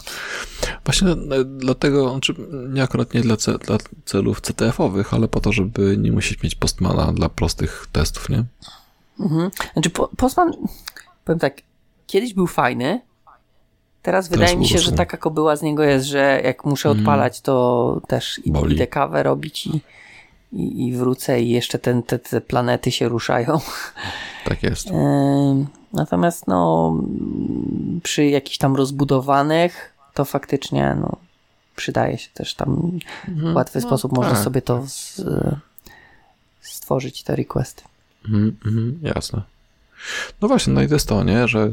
Właśnie e, dlatego, znaczy nie akurat nie dla, ce, dla celów CTF-owych, ale po to, żeby nie musieć mieć postmana dla prostych testów, nie? Mhm. Znaczy, po, Postman, powiem tak, kiedyś był fajny, teraz wydaje mi się, że taka kobyła z niego jest, że jak muszę odpalać, to też i- Boli. idę kawę robić i, i, i wrócę i jeszcze ten, te, te planety się ruszają. Tak jest. Ym, Natomiast no mm, przy jakichś tam rozbudowanych to faktycznie no, przydaje się też tam w łatwy sposób można tak. sobie to z, stworzyć te requesty. Mhm, mhm, jasne. No właśnie, no i to jest to, nie, że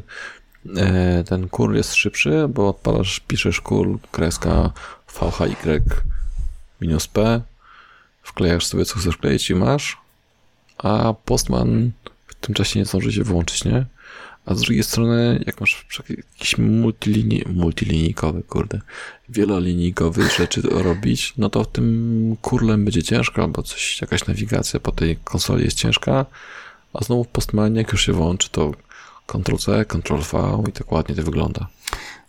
e, ten curl jest szybszy, bo odpalasz, piszesz curl, kreska VHY minus P wklejasz sobie co chcesz wkleić i masz, a Postman w tym czasie nie zdąży się wyłączyć, nie? A z drugiej strony, jak masz jakiś multilini multilinijkowy, kurde, wielolinijkowy rzeczy robić, no to w tym kurlem będzie ciężko, albo coś, jakaś nawigacja po tej konsoli jest ciężka, a znowu w Postmanie, jak już się włączy, to Ctrl-C, Ctrl-V i tak ładnie to wygląda.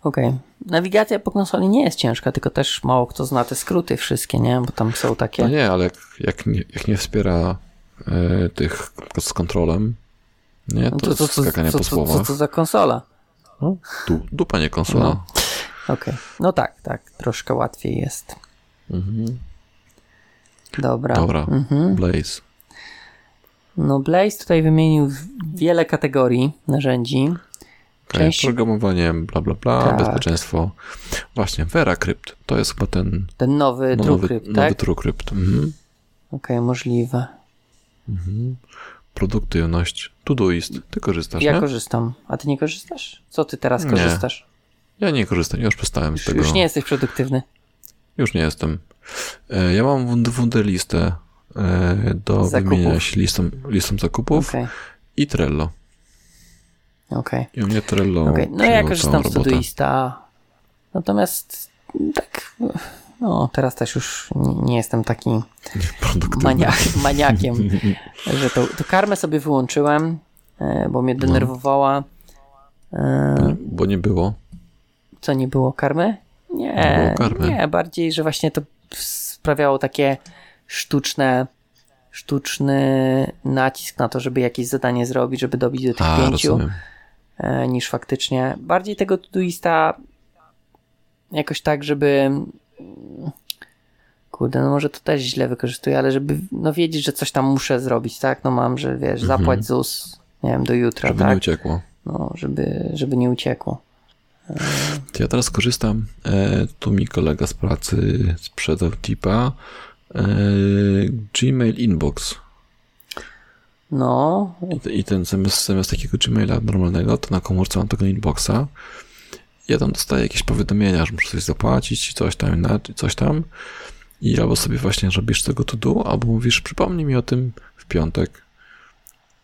Okej. Okay. Nawigacja po konsoli nie jest ciężka, tylko też mało kto zna te skróty wszystkie, nie? Bo tam są takie... No nie, ale jak, jak, nie, jak nie wspiera e, tych z kontrolem, nie, to, no to, to, to skakanie co, po słowach. Co, co, za konsola? No, du, dupa, nie konsola. No. Okej. Okay. No tak, tak. Troszkę łatwiej jest. Mhm. Dobra. Dobra. Mhm. Blaze. No Blaze tutaj wymienił wiele kategorii narzędzi. Część... Programowanie, bla, bla, bla, tak. bezpieczeństwo. Właśnie, VeraCrypt, to jest chyba ten... Ten nowy no, TrueCrypt, nowy, tak? Nowy TrueCrypt. Mhm. Okej, okay, możliwe. Mhm. Produktywność, Todoist. Ty korzystasz, Ja nie? korzystam. A ty nie korzystasz? Co ty teraz korzystasz? Nie. Ja nie korzystam, już przestałem już, z tego. Już nie jesteś produktywny? Już nie jestem. E, ja mam wunderlistę e, do zakupów. wymienienia się listą, listą zakupów okay. i Trello. Okej. Okay. I mnie Trello okay. No ja korzystam z Todoista. Natomiast tak, no teraz też już nie, jestem taki maniak, maniakiem, że to, to karmę sobie wyłączyłem, e, bo mnie no. denerwowała. No. Bo nie było. Co nie było karmy? Nie, nie, było karmy. nie, bardziej, że właśnie to sprawiało takie sztuczne sztuczny nacisk na to, żeby jakieś zadanie zrobić, żeby dobić do tych A, pięciu. Rozumiem. E, niż faktycznie. Bardziej tego Todoista jakoś tak, żeby kurde, no może to też źle wykorzystuję, ale żeby no wiedzieć, że coś tam muszę zrobić, tak? No mam, że wiesz, mhm. zapłać ZUS, nie wiem, do jutra, żeby tak? nie uciekło. No, żeby, żeby nie uciekło. Ja teraz korzystam, e, tu mi kolega z pracy sprzedał tipa, e, Gmail Inbox. No. I, ten zamiast, zamiast takiego Gmaila normalnego, to na komórce mam tego inboxa. Ja tam dostaję jakieś powiadomienia, że muszę coś zapłacić, coś tam, coś tam. I albo sobie właśnie robisz tego to do, albo mówisz, przypomnij mi o tym w piątek.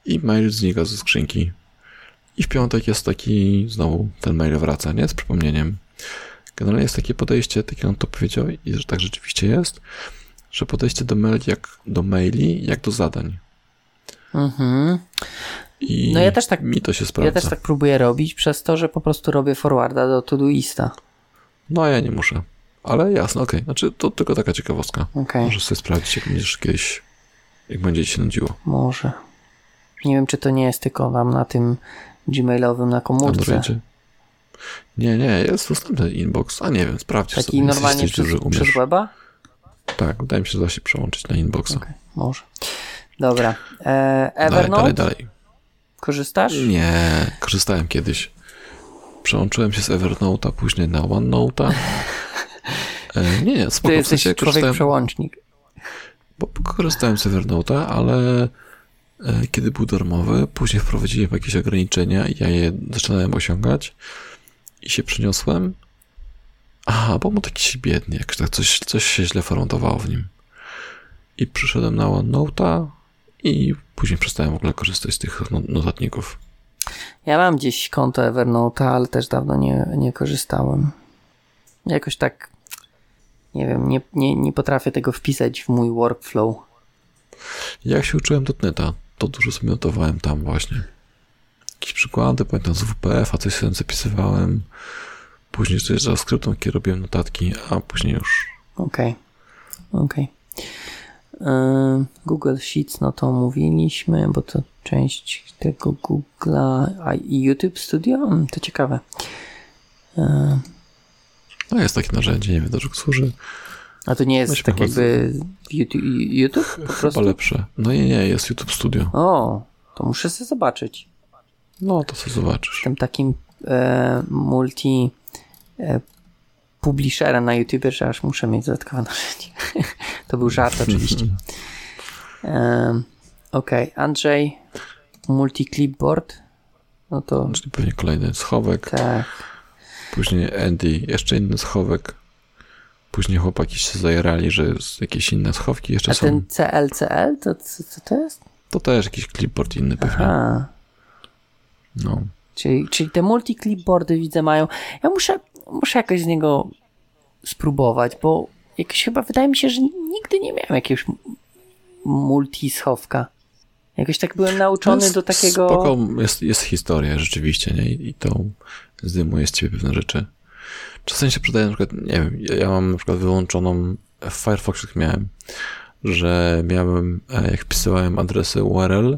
I mail znika ze skrzynki. I w piątek jest taki, znowu ten mail wraca, nie? Z przypomnieniem. Generalnie jest takie podejście, tak jak on to powiedział, i że tak rzeczywiście jest, że podejście do maili jak do maili, jak do zadań. Mhm. I no ja też tak, mi to się sprawdza. Ja też tak próbuję robić przez to, że po prostu robię forwarda do Todoista. No ja nie muszę. Ale jasne, okej. Okay. Znaczy to tylko taka ciekawostka. Okay. Możesz sobie sprawdzić, jak będziesz kiedyś, jak będzie ci się nudziło. Może. Nie wiem, czy to nie jest tylko wam na tym gmailowym na komórce. Androidzie. Nie, nie, jest dostępny inbox. A nie wiem, sprawdź Taki sobie. normalnie przez, przez weba? Tak, wydaje mi się, że da się przełączyć na inboxa. Okay, może. Dobra. E, Evernote? Dalej, dalej, dalej. Korzystasz? Nie, korzystałem kiedyś. Przełączyłem się z Evernote'a później na OneNote'a. E, nie, nie, spoko. Ty jesteś w sensie człowiek przełącznik. Bo korzystałem z Evernote'a, ale e, kiedy był darmowy, później wprowadziłem jakieś ograniczenia i ja je zaczynałem osiągać i się przeniosłem. Aha, bo mu taki biedny, jak tak coś, coś się źle formowało w nim. I przyszedłem na OneNote'a, i później przestałem w ogóle korzystać z tych no, notatników. Ja mam gdzieś konto Evernote, ale też dawno nie, nie korzystałem. Jakoś tak, nie wiem, nie, nie, nie potrafię tego wpisać w mój workflow. Jak się uczyłem dotneta, to dużo sobie notowałem tam właśnie. Jakieś przykłady, pamiętam z WPF, a coś sobie zapisywałem. Później coś z JavaScriptem, kiedy robiłem notatki, a później już. Okej, okay. okej. Okay. Yy, Google Sheets, no to mówiliśmy, bo to część tego Google'a, i YouTube Studio? Hmm, to ciekawe. No jest takie narzędzie, nie wiem do czego służy. A to nie jest Myśmy tak jakby YouTube, po prostu? Chyba lepsze. No nie, nie, jest YouTube Studio. O, to muszę sobie zobaczyć. No, to sobie zobaczysz. Jestem takim e, multi e, publisherem na YouTube, że aż muszę mieć dodatkowe narzędzie. to był żart oczywiście. Um, Okej, okay. Andrzej, multi-clipboard. No to... Czyli pewnie kolejny schowek. Tak. Później Andy, jeszcze inny schowek. później chłopaki się zajerali, że jakieś inne schowki jeszcze A są. ten CLCL, to co, co to jest? To też jakiś clipboard inny pewnie. Aha. No. Czyli, czyli te multi-clipboardy widzę mają. Ja muszę, muszę jakoś z niego spróbować, bo jakoś chyba wydaje mi się, że nigdy nie miałem jakiegoś multi-schowka. Jakoś tak byłem nauczony Jest do takiego. Spoko, jest, jest historia rzeczywiście, nie? I to zdejmuje z ciebie pewne rzeczy. Czasem się przydaje na przykład, nie wiem, ja, ja mam na przykład wyłączoną, w Firefoxie tak miałem, że miałem, e, jak wpisywałem adresy URL,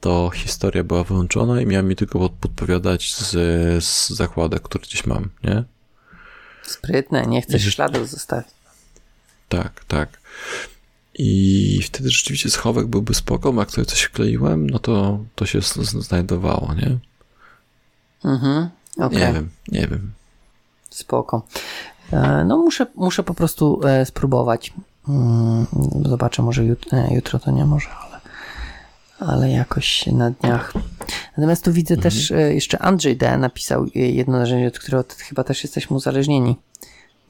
to historia była wyłączona i miałem mi tylko pod- podpowiadać z, z zakładek, które gdzieś mam, nie? Sprytne, nie chcesz Widzisz- śladów zostawić. Tak, tak. I wtedy rzeczywiście schowek byłby spoko, jak sobie coś wkleiłem, no to to się znajdowało, nie? Mhm. Okej. Nie wiem, nie wiem. Spoko. E, No muszę, muszę po prostu e, spróbować. Mm, Zobaczę, może jutro, nie, jutro to nie może, ale, jakoś na dniach. Natomiast tu widzę też e, jeszcze Andrzej D. napisał e, jedno narzędzie, od którego chyba też jesteśmy uzależnieni.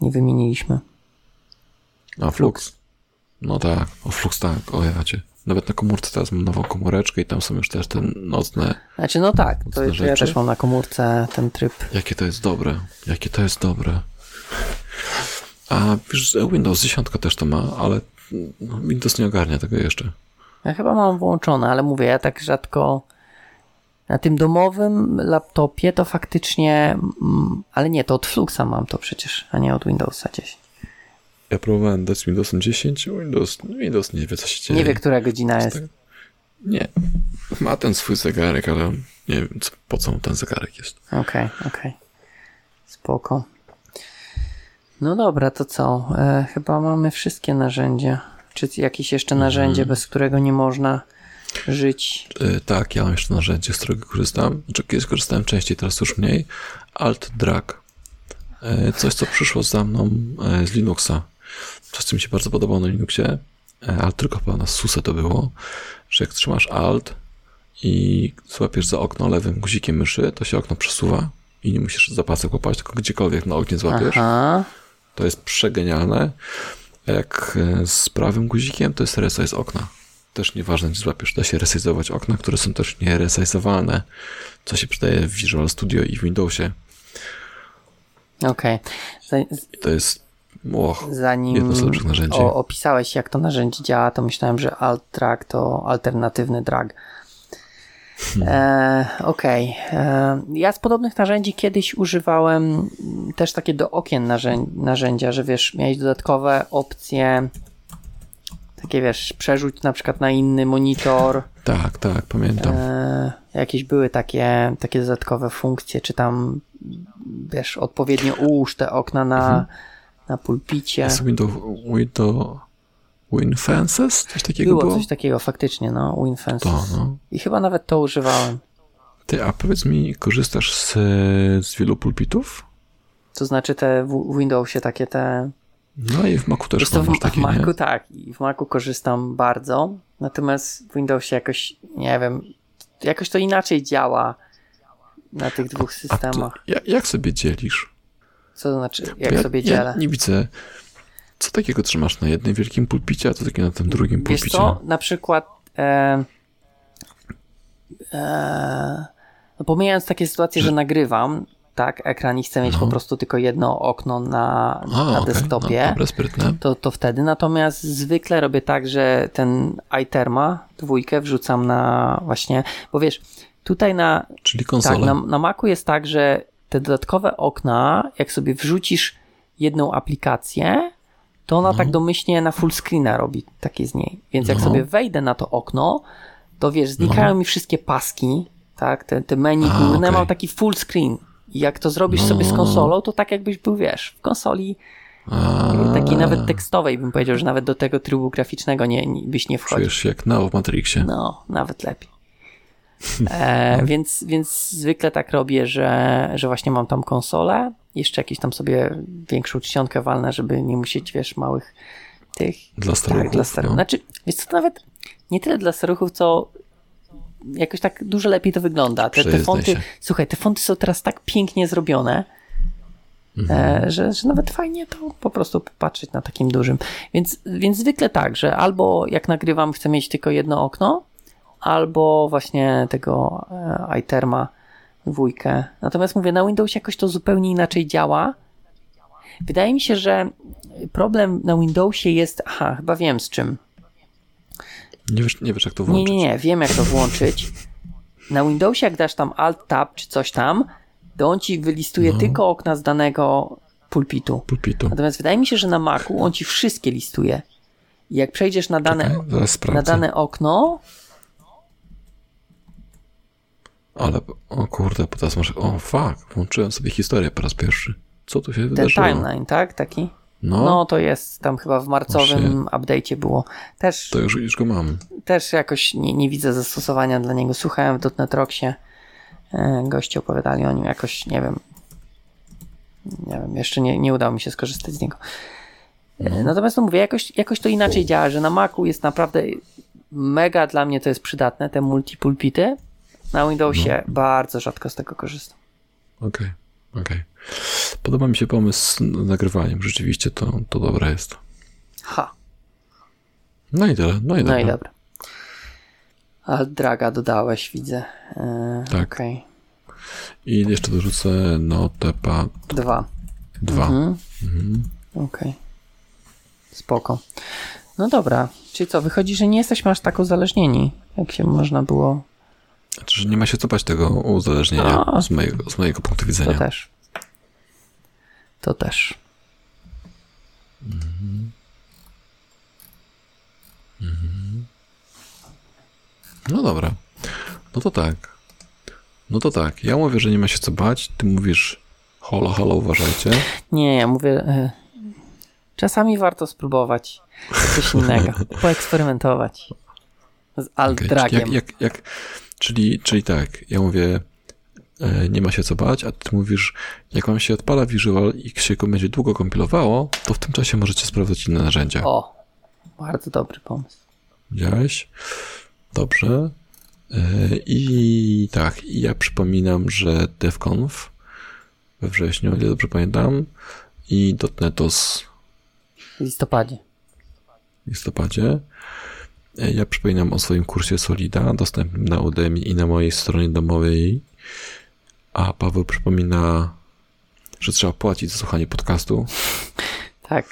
Nie wymieniliśmy. A Flux? No tak, o Flux tak, o ja cię. Nawet na komórce teraz mam nową komóreczkę i tam są już też te nocne. Znaczy, no tak, to, to ja też mam na komórce ten tryb. Jakie to jest dobre, jakie to jest dobre. A wiesz, Windows 10 też to ma, ale Windows nie ogarnia tego jeszcze. Ja chyba mam włączone, ale mówię, ja tak rzadko na tym domowym laptopie to faktycznie, mm, ale nie, to od Fluxa mam to przecież, a nie od Windowsa gdzieś. Ja próbowałem dać Windowsem 10, Windows, Windows nie wie co się dzieje. Nie wie, która godzina jest. Nie. Ma ten swój zegarek, ale nie wiem co, po co mu ten zegarek jest. Okej, okej. Spoko. No dobra, to co? E, chyba mamy wszystkie narzędzia. Czy jakieś jeszcze narzędzie, bez którego nie można żyć? Y, tak, ja mam jeszcze narzędzie, z którego korzystam. Znaczy, kiedyś korzystałem częściej, teraz już mniej. Alt Drag. Y, Coś, co przyszło za mną y, z Linuxa. Coś, co mi się bardzo podobało na Linuxie, ale tylko chyba na SUSE to było, że jak trzymasz Alt i złapiesz za okno lewym guzikiem myszy, to się okno przesuwa i nie musisz za pasek łapać, tylko gdziekolwiek na oknie złapiesz. Aha, To jest przegenialne. A jak e, z prawym guzikiem, to jest resize okna. Też nieważne, gdzie złapiesz. Da się resizować okna, które są też nie resizowalne, co się przydaje w Visual Studio i w Windowsie. okej. I to jest och, Zanim jedno z lepszych narzędzi. o, opisałeś, jak to narzędzie działa, to myślałem, że alt drag to alternatywny drag. Hmm. E, Okej. E, Ja z podobnych narzędzi kiedyś używałem też takie do okien narzę- narzędzia, że wiesz, miałeś dodatkowe opcje, takie wiesz, przerzuć na przykład na inny monitor. Tak, tak, pamiętam. E, jakieś były takie, takie dodatkowe funkcje, czy tam wiesz, odpowiednio ułóż te okna na, na pulpicie. Jest Windows, Windows WinFences? Coś takiego Było było? coś takiego faktycznie, no, WinFence. To, no. I chyba nawet to używałem. Ty, a powiedz mi, korzystasz z, z wielu pulpitów? To znaczy te w Windowsie takie te... No i w Macu też co, masz w, takie, w Macu nie? tak, i w Macu korzystam bardzo, natomiast w Windowsie jakoś, nie wiem, jakoś to inaczej działa na tych dwóch A ty, systemach. jak, jak sobie dzielisz? Co to znaczy, jak ja, sobie Ja dzielę? nie widzę. Co takiego trzymasz na jednym wielkim pulpicie, a co takiego na tym drugim Wiesz pulpicie? co, na przykład e, e, no pomijając takie sytuacje, że nagrywam, tak, ekran i chcę mieć No. po prostu tylko jedno okno na, A, na okej, desktopie, No, sprytne. to, to wtedy. Natomiast zwykle robię tak, że ten iTerma dwójkę wrzucam na właśnie, bo wiesz, tutaj na, Czyli tak, konsolę. na, na Macu jest tak, że te dodatkowe okna, jak sobie wrzucisz jedną aplikację, to ona No. tak domyślnie na full screena robi takie z niej. Więc jak No. sobie wejdę na to okno, to wiesz, znikają mi wszystkie paski, tak, te, te menu A, górne, okej. mam taki full screen. I jak to zrobisz sobie z No. konsolą, to tak jakbyś był, wiesz, w konsoli A, takiej nawet tekstowej, bym powiedział, że nawet do tego trybu graficznego nie, nie, byś nie wchodził. Czujesz się jak Neo w Matrixie. No, nawet lepiej. E, więc, więc zwykle tak robię, że, że właśnie mam tam konsolę, jeszcze jakieś tam sobie większą czcionkę walnę, żeby nie musieć, wiesz, małych tych. Dla staruchów. Tak, dla staruchów. no. Znaczy, wiesz co, to nawet nie tyle dla staruchów, co jakoś tak dużo lepiej to wygląda. Te, te fonty, się. słuchaj, te fonty są teraz tak pięknie zrobione, E, że, że nawet fajnie to po prostu popatrzeć na takim dużym. Więc, więc zwykle tak, że albo jak nagrywam, chcę mieć tylko jedno okno, albo właśnie tego e, iTerma dwójkę. Natomiast mówię, na Windowsie jakoś to zupełnie inaczej działa. Wydaje mi się, że problem na Windowsie jest. Aha, chyba wiem z czym. Nie wiesz, nie wiesz jak to Nie, włączyć. nie, nie, wiem jak to włączyć. Na Windowsie, jak dasz tam Alt Tab czy coś tam, to on ci wylistuje No. tylko okna z danego pulpitu. Pulpitu. Natomiast wydaje mi się, że na Macu on ci wszystkie listuje. I jak przejdziesz na dane, Czekaj, na dane okno, Ale, o kurde, bo teraz masz, o fuck, włączyłem sobie historię po raz pierwszy. Co tu się ten wydarzyło? timeline, tak? Taki? No, No, to jest tam chyba w marcowym update'cie było. Też, to już, już go mam. też jakoś nie, nie widzę zastosowania dla niego. Słuchałem w .NET Rocksie, e, goście opowiadali o nim jakoś, nie wiem, nie wiem, jeszcze nie, nie udało mi się skorzystać z niego. E, Natomiast no mówię, jakoś, jakoś to inaczej działa, że na Macu jest naprawdę mega dla mnie to jest przydatne, te multipulpity. Na Windowsie bardzo rzadko z tego korzystam. Okej, okej. Podoba mi się pomysł z nagrywaniem. Rzeczywiście to, to dobre jest. Ha, No i tyle. No i no i dobra. Alt draga dodałeś, widzę. E, Tak. Okej, I jeszcze dorzucę Notepad dwa. 2. Mhm. Mhm. Okej. Spoko. No dobra, czyli co, wychodzi, że nie jesteśmy aż tak uzależnieni, jak się można było. Znaczy, że nie ma się co bać tego uzależnienia A. z mojego, z mojego punktu To widzenia. też. To też. No dobra. No to tak. No to tak. Ja mówię, że nie ma się co bać. Ty mówisz holo, holo, uważajcie. Nie, ja mówię. E, czasami warto spróbować coś innego, poeksperymentować. Z alt czyli Jak, jak, jak, czyli, czyli tak, ja mówię, e, nie ma się co bać, a ty mówisz, jak wam się odpala Visual i się go będzie długo kompilowało, to w tym czasie możecie sprawdzać inne narzędzia. O, bardzo dobry pomysł. Widziałeś? Dobrze. E, I tak, i ja przypominam, że DevConf we wrześniu, o ile dobrze pamiętam, i .NETOS W listopadzie. w listopadzie. Ja przypominam o swoim kursie Solida, dostępnym na Udemy i na mojej stronie domowej. A Paweł przypomina, że trzeba płacić za słuchanie podcastu. Tak.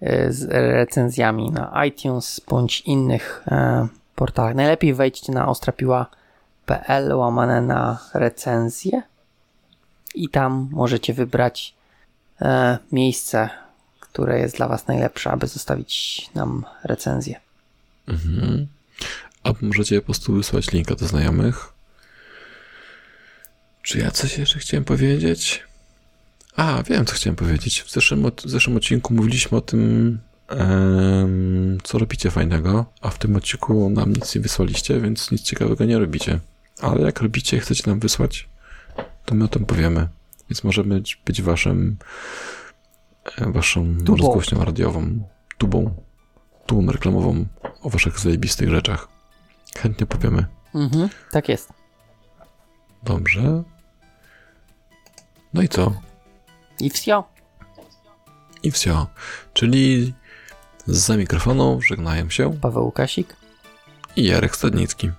E, Z recenzjami na iTunes bądź innych e, portalach. Najlepiej wejdźcie na ostrapiła.pl łamane na recenzję i tam możecie wybrać e, miejsce, które jest dla Was najlepsze, aby zostawić nam recenzję. Mhm. A możecie po prostu wysłać linka do znajomych. Czy ja coś jeszcze chciałem powiedzieć? A, wiem, co chciałem powiedzieć. W zeszłym, w zeszłym odcinku mówiliśmy o tym, em, co robicie fajnego, a w tym odcinku nam nic nie wysłaliście, więc nic ciekawego nie robicie. Ale jak robicie i chcecie nam wysłać, to my o tym powiemy. Więc możemy być- waszym, e, waszą Tubą. rozgłośnią radiową, tubą, tubą reklamową o waszych zajebistych rzeczach. Chętnie powiemy. Mhm, tak jest. Dobrze. No i co? I wsio. I wsio. Czyli za mikrofonu żegnają się Paweł Łukasik. i Jarek Stadnicki.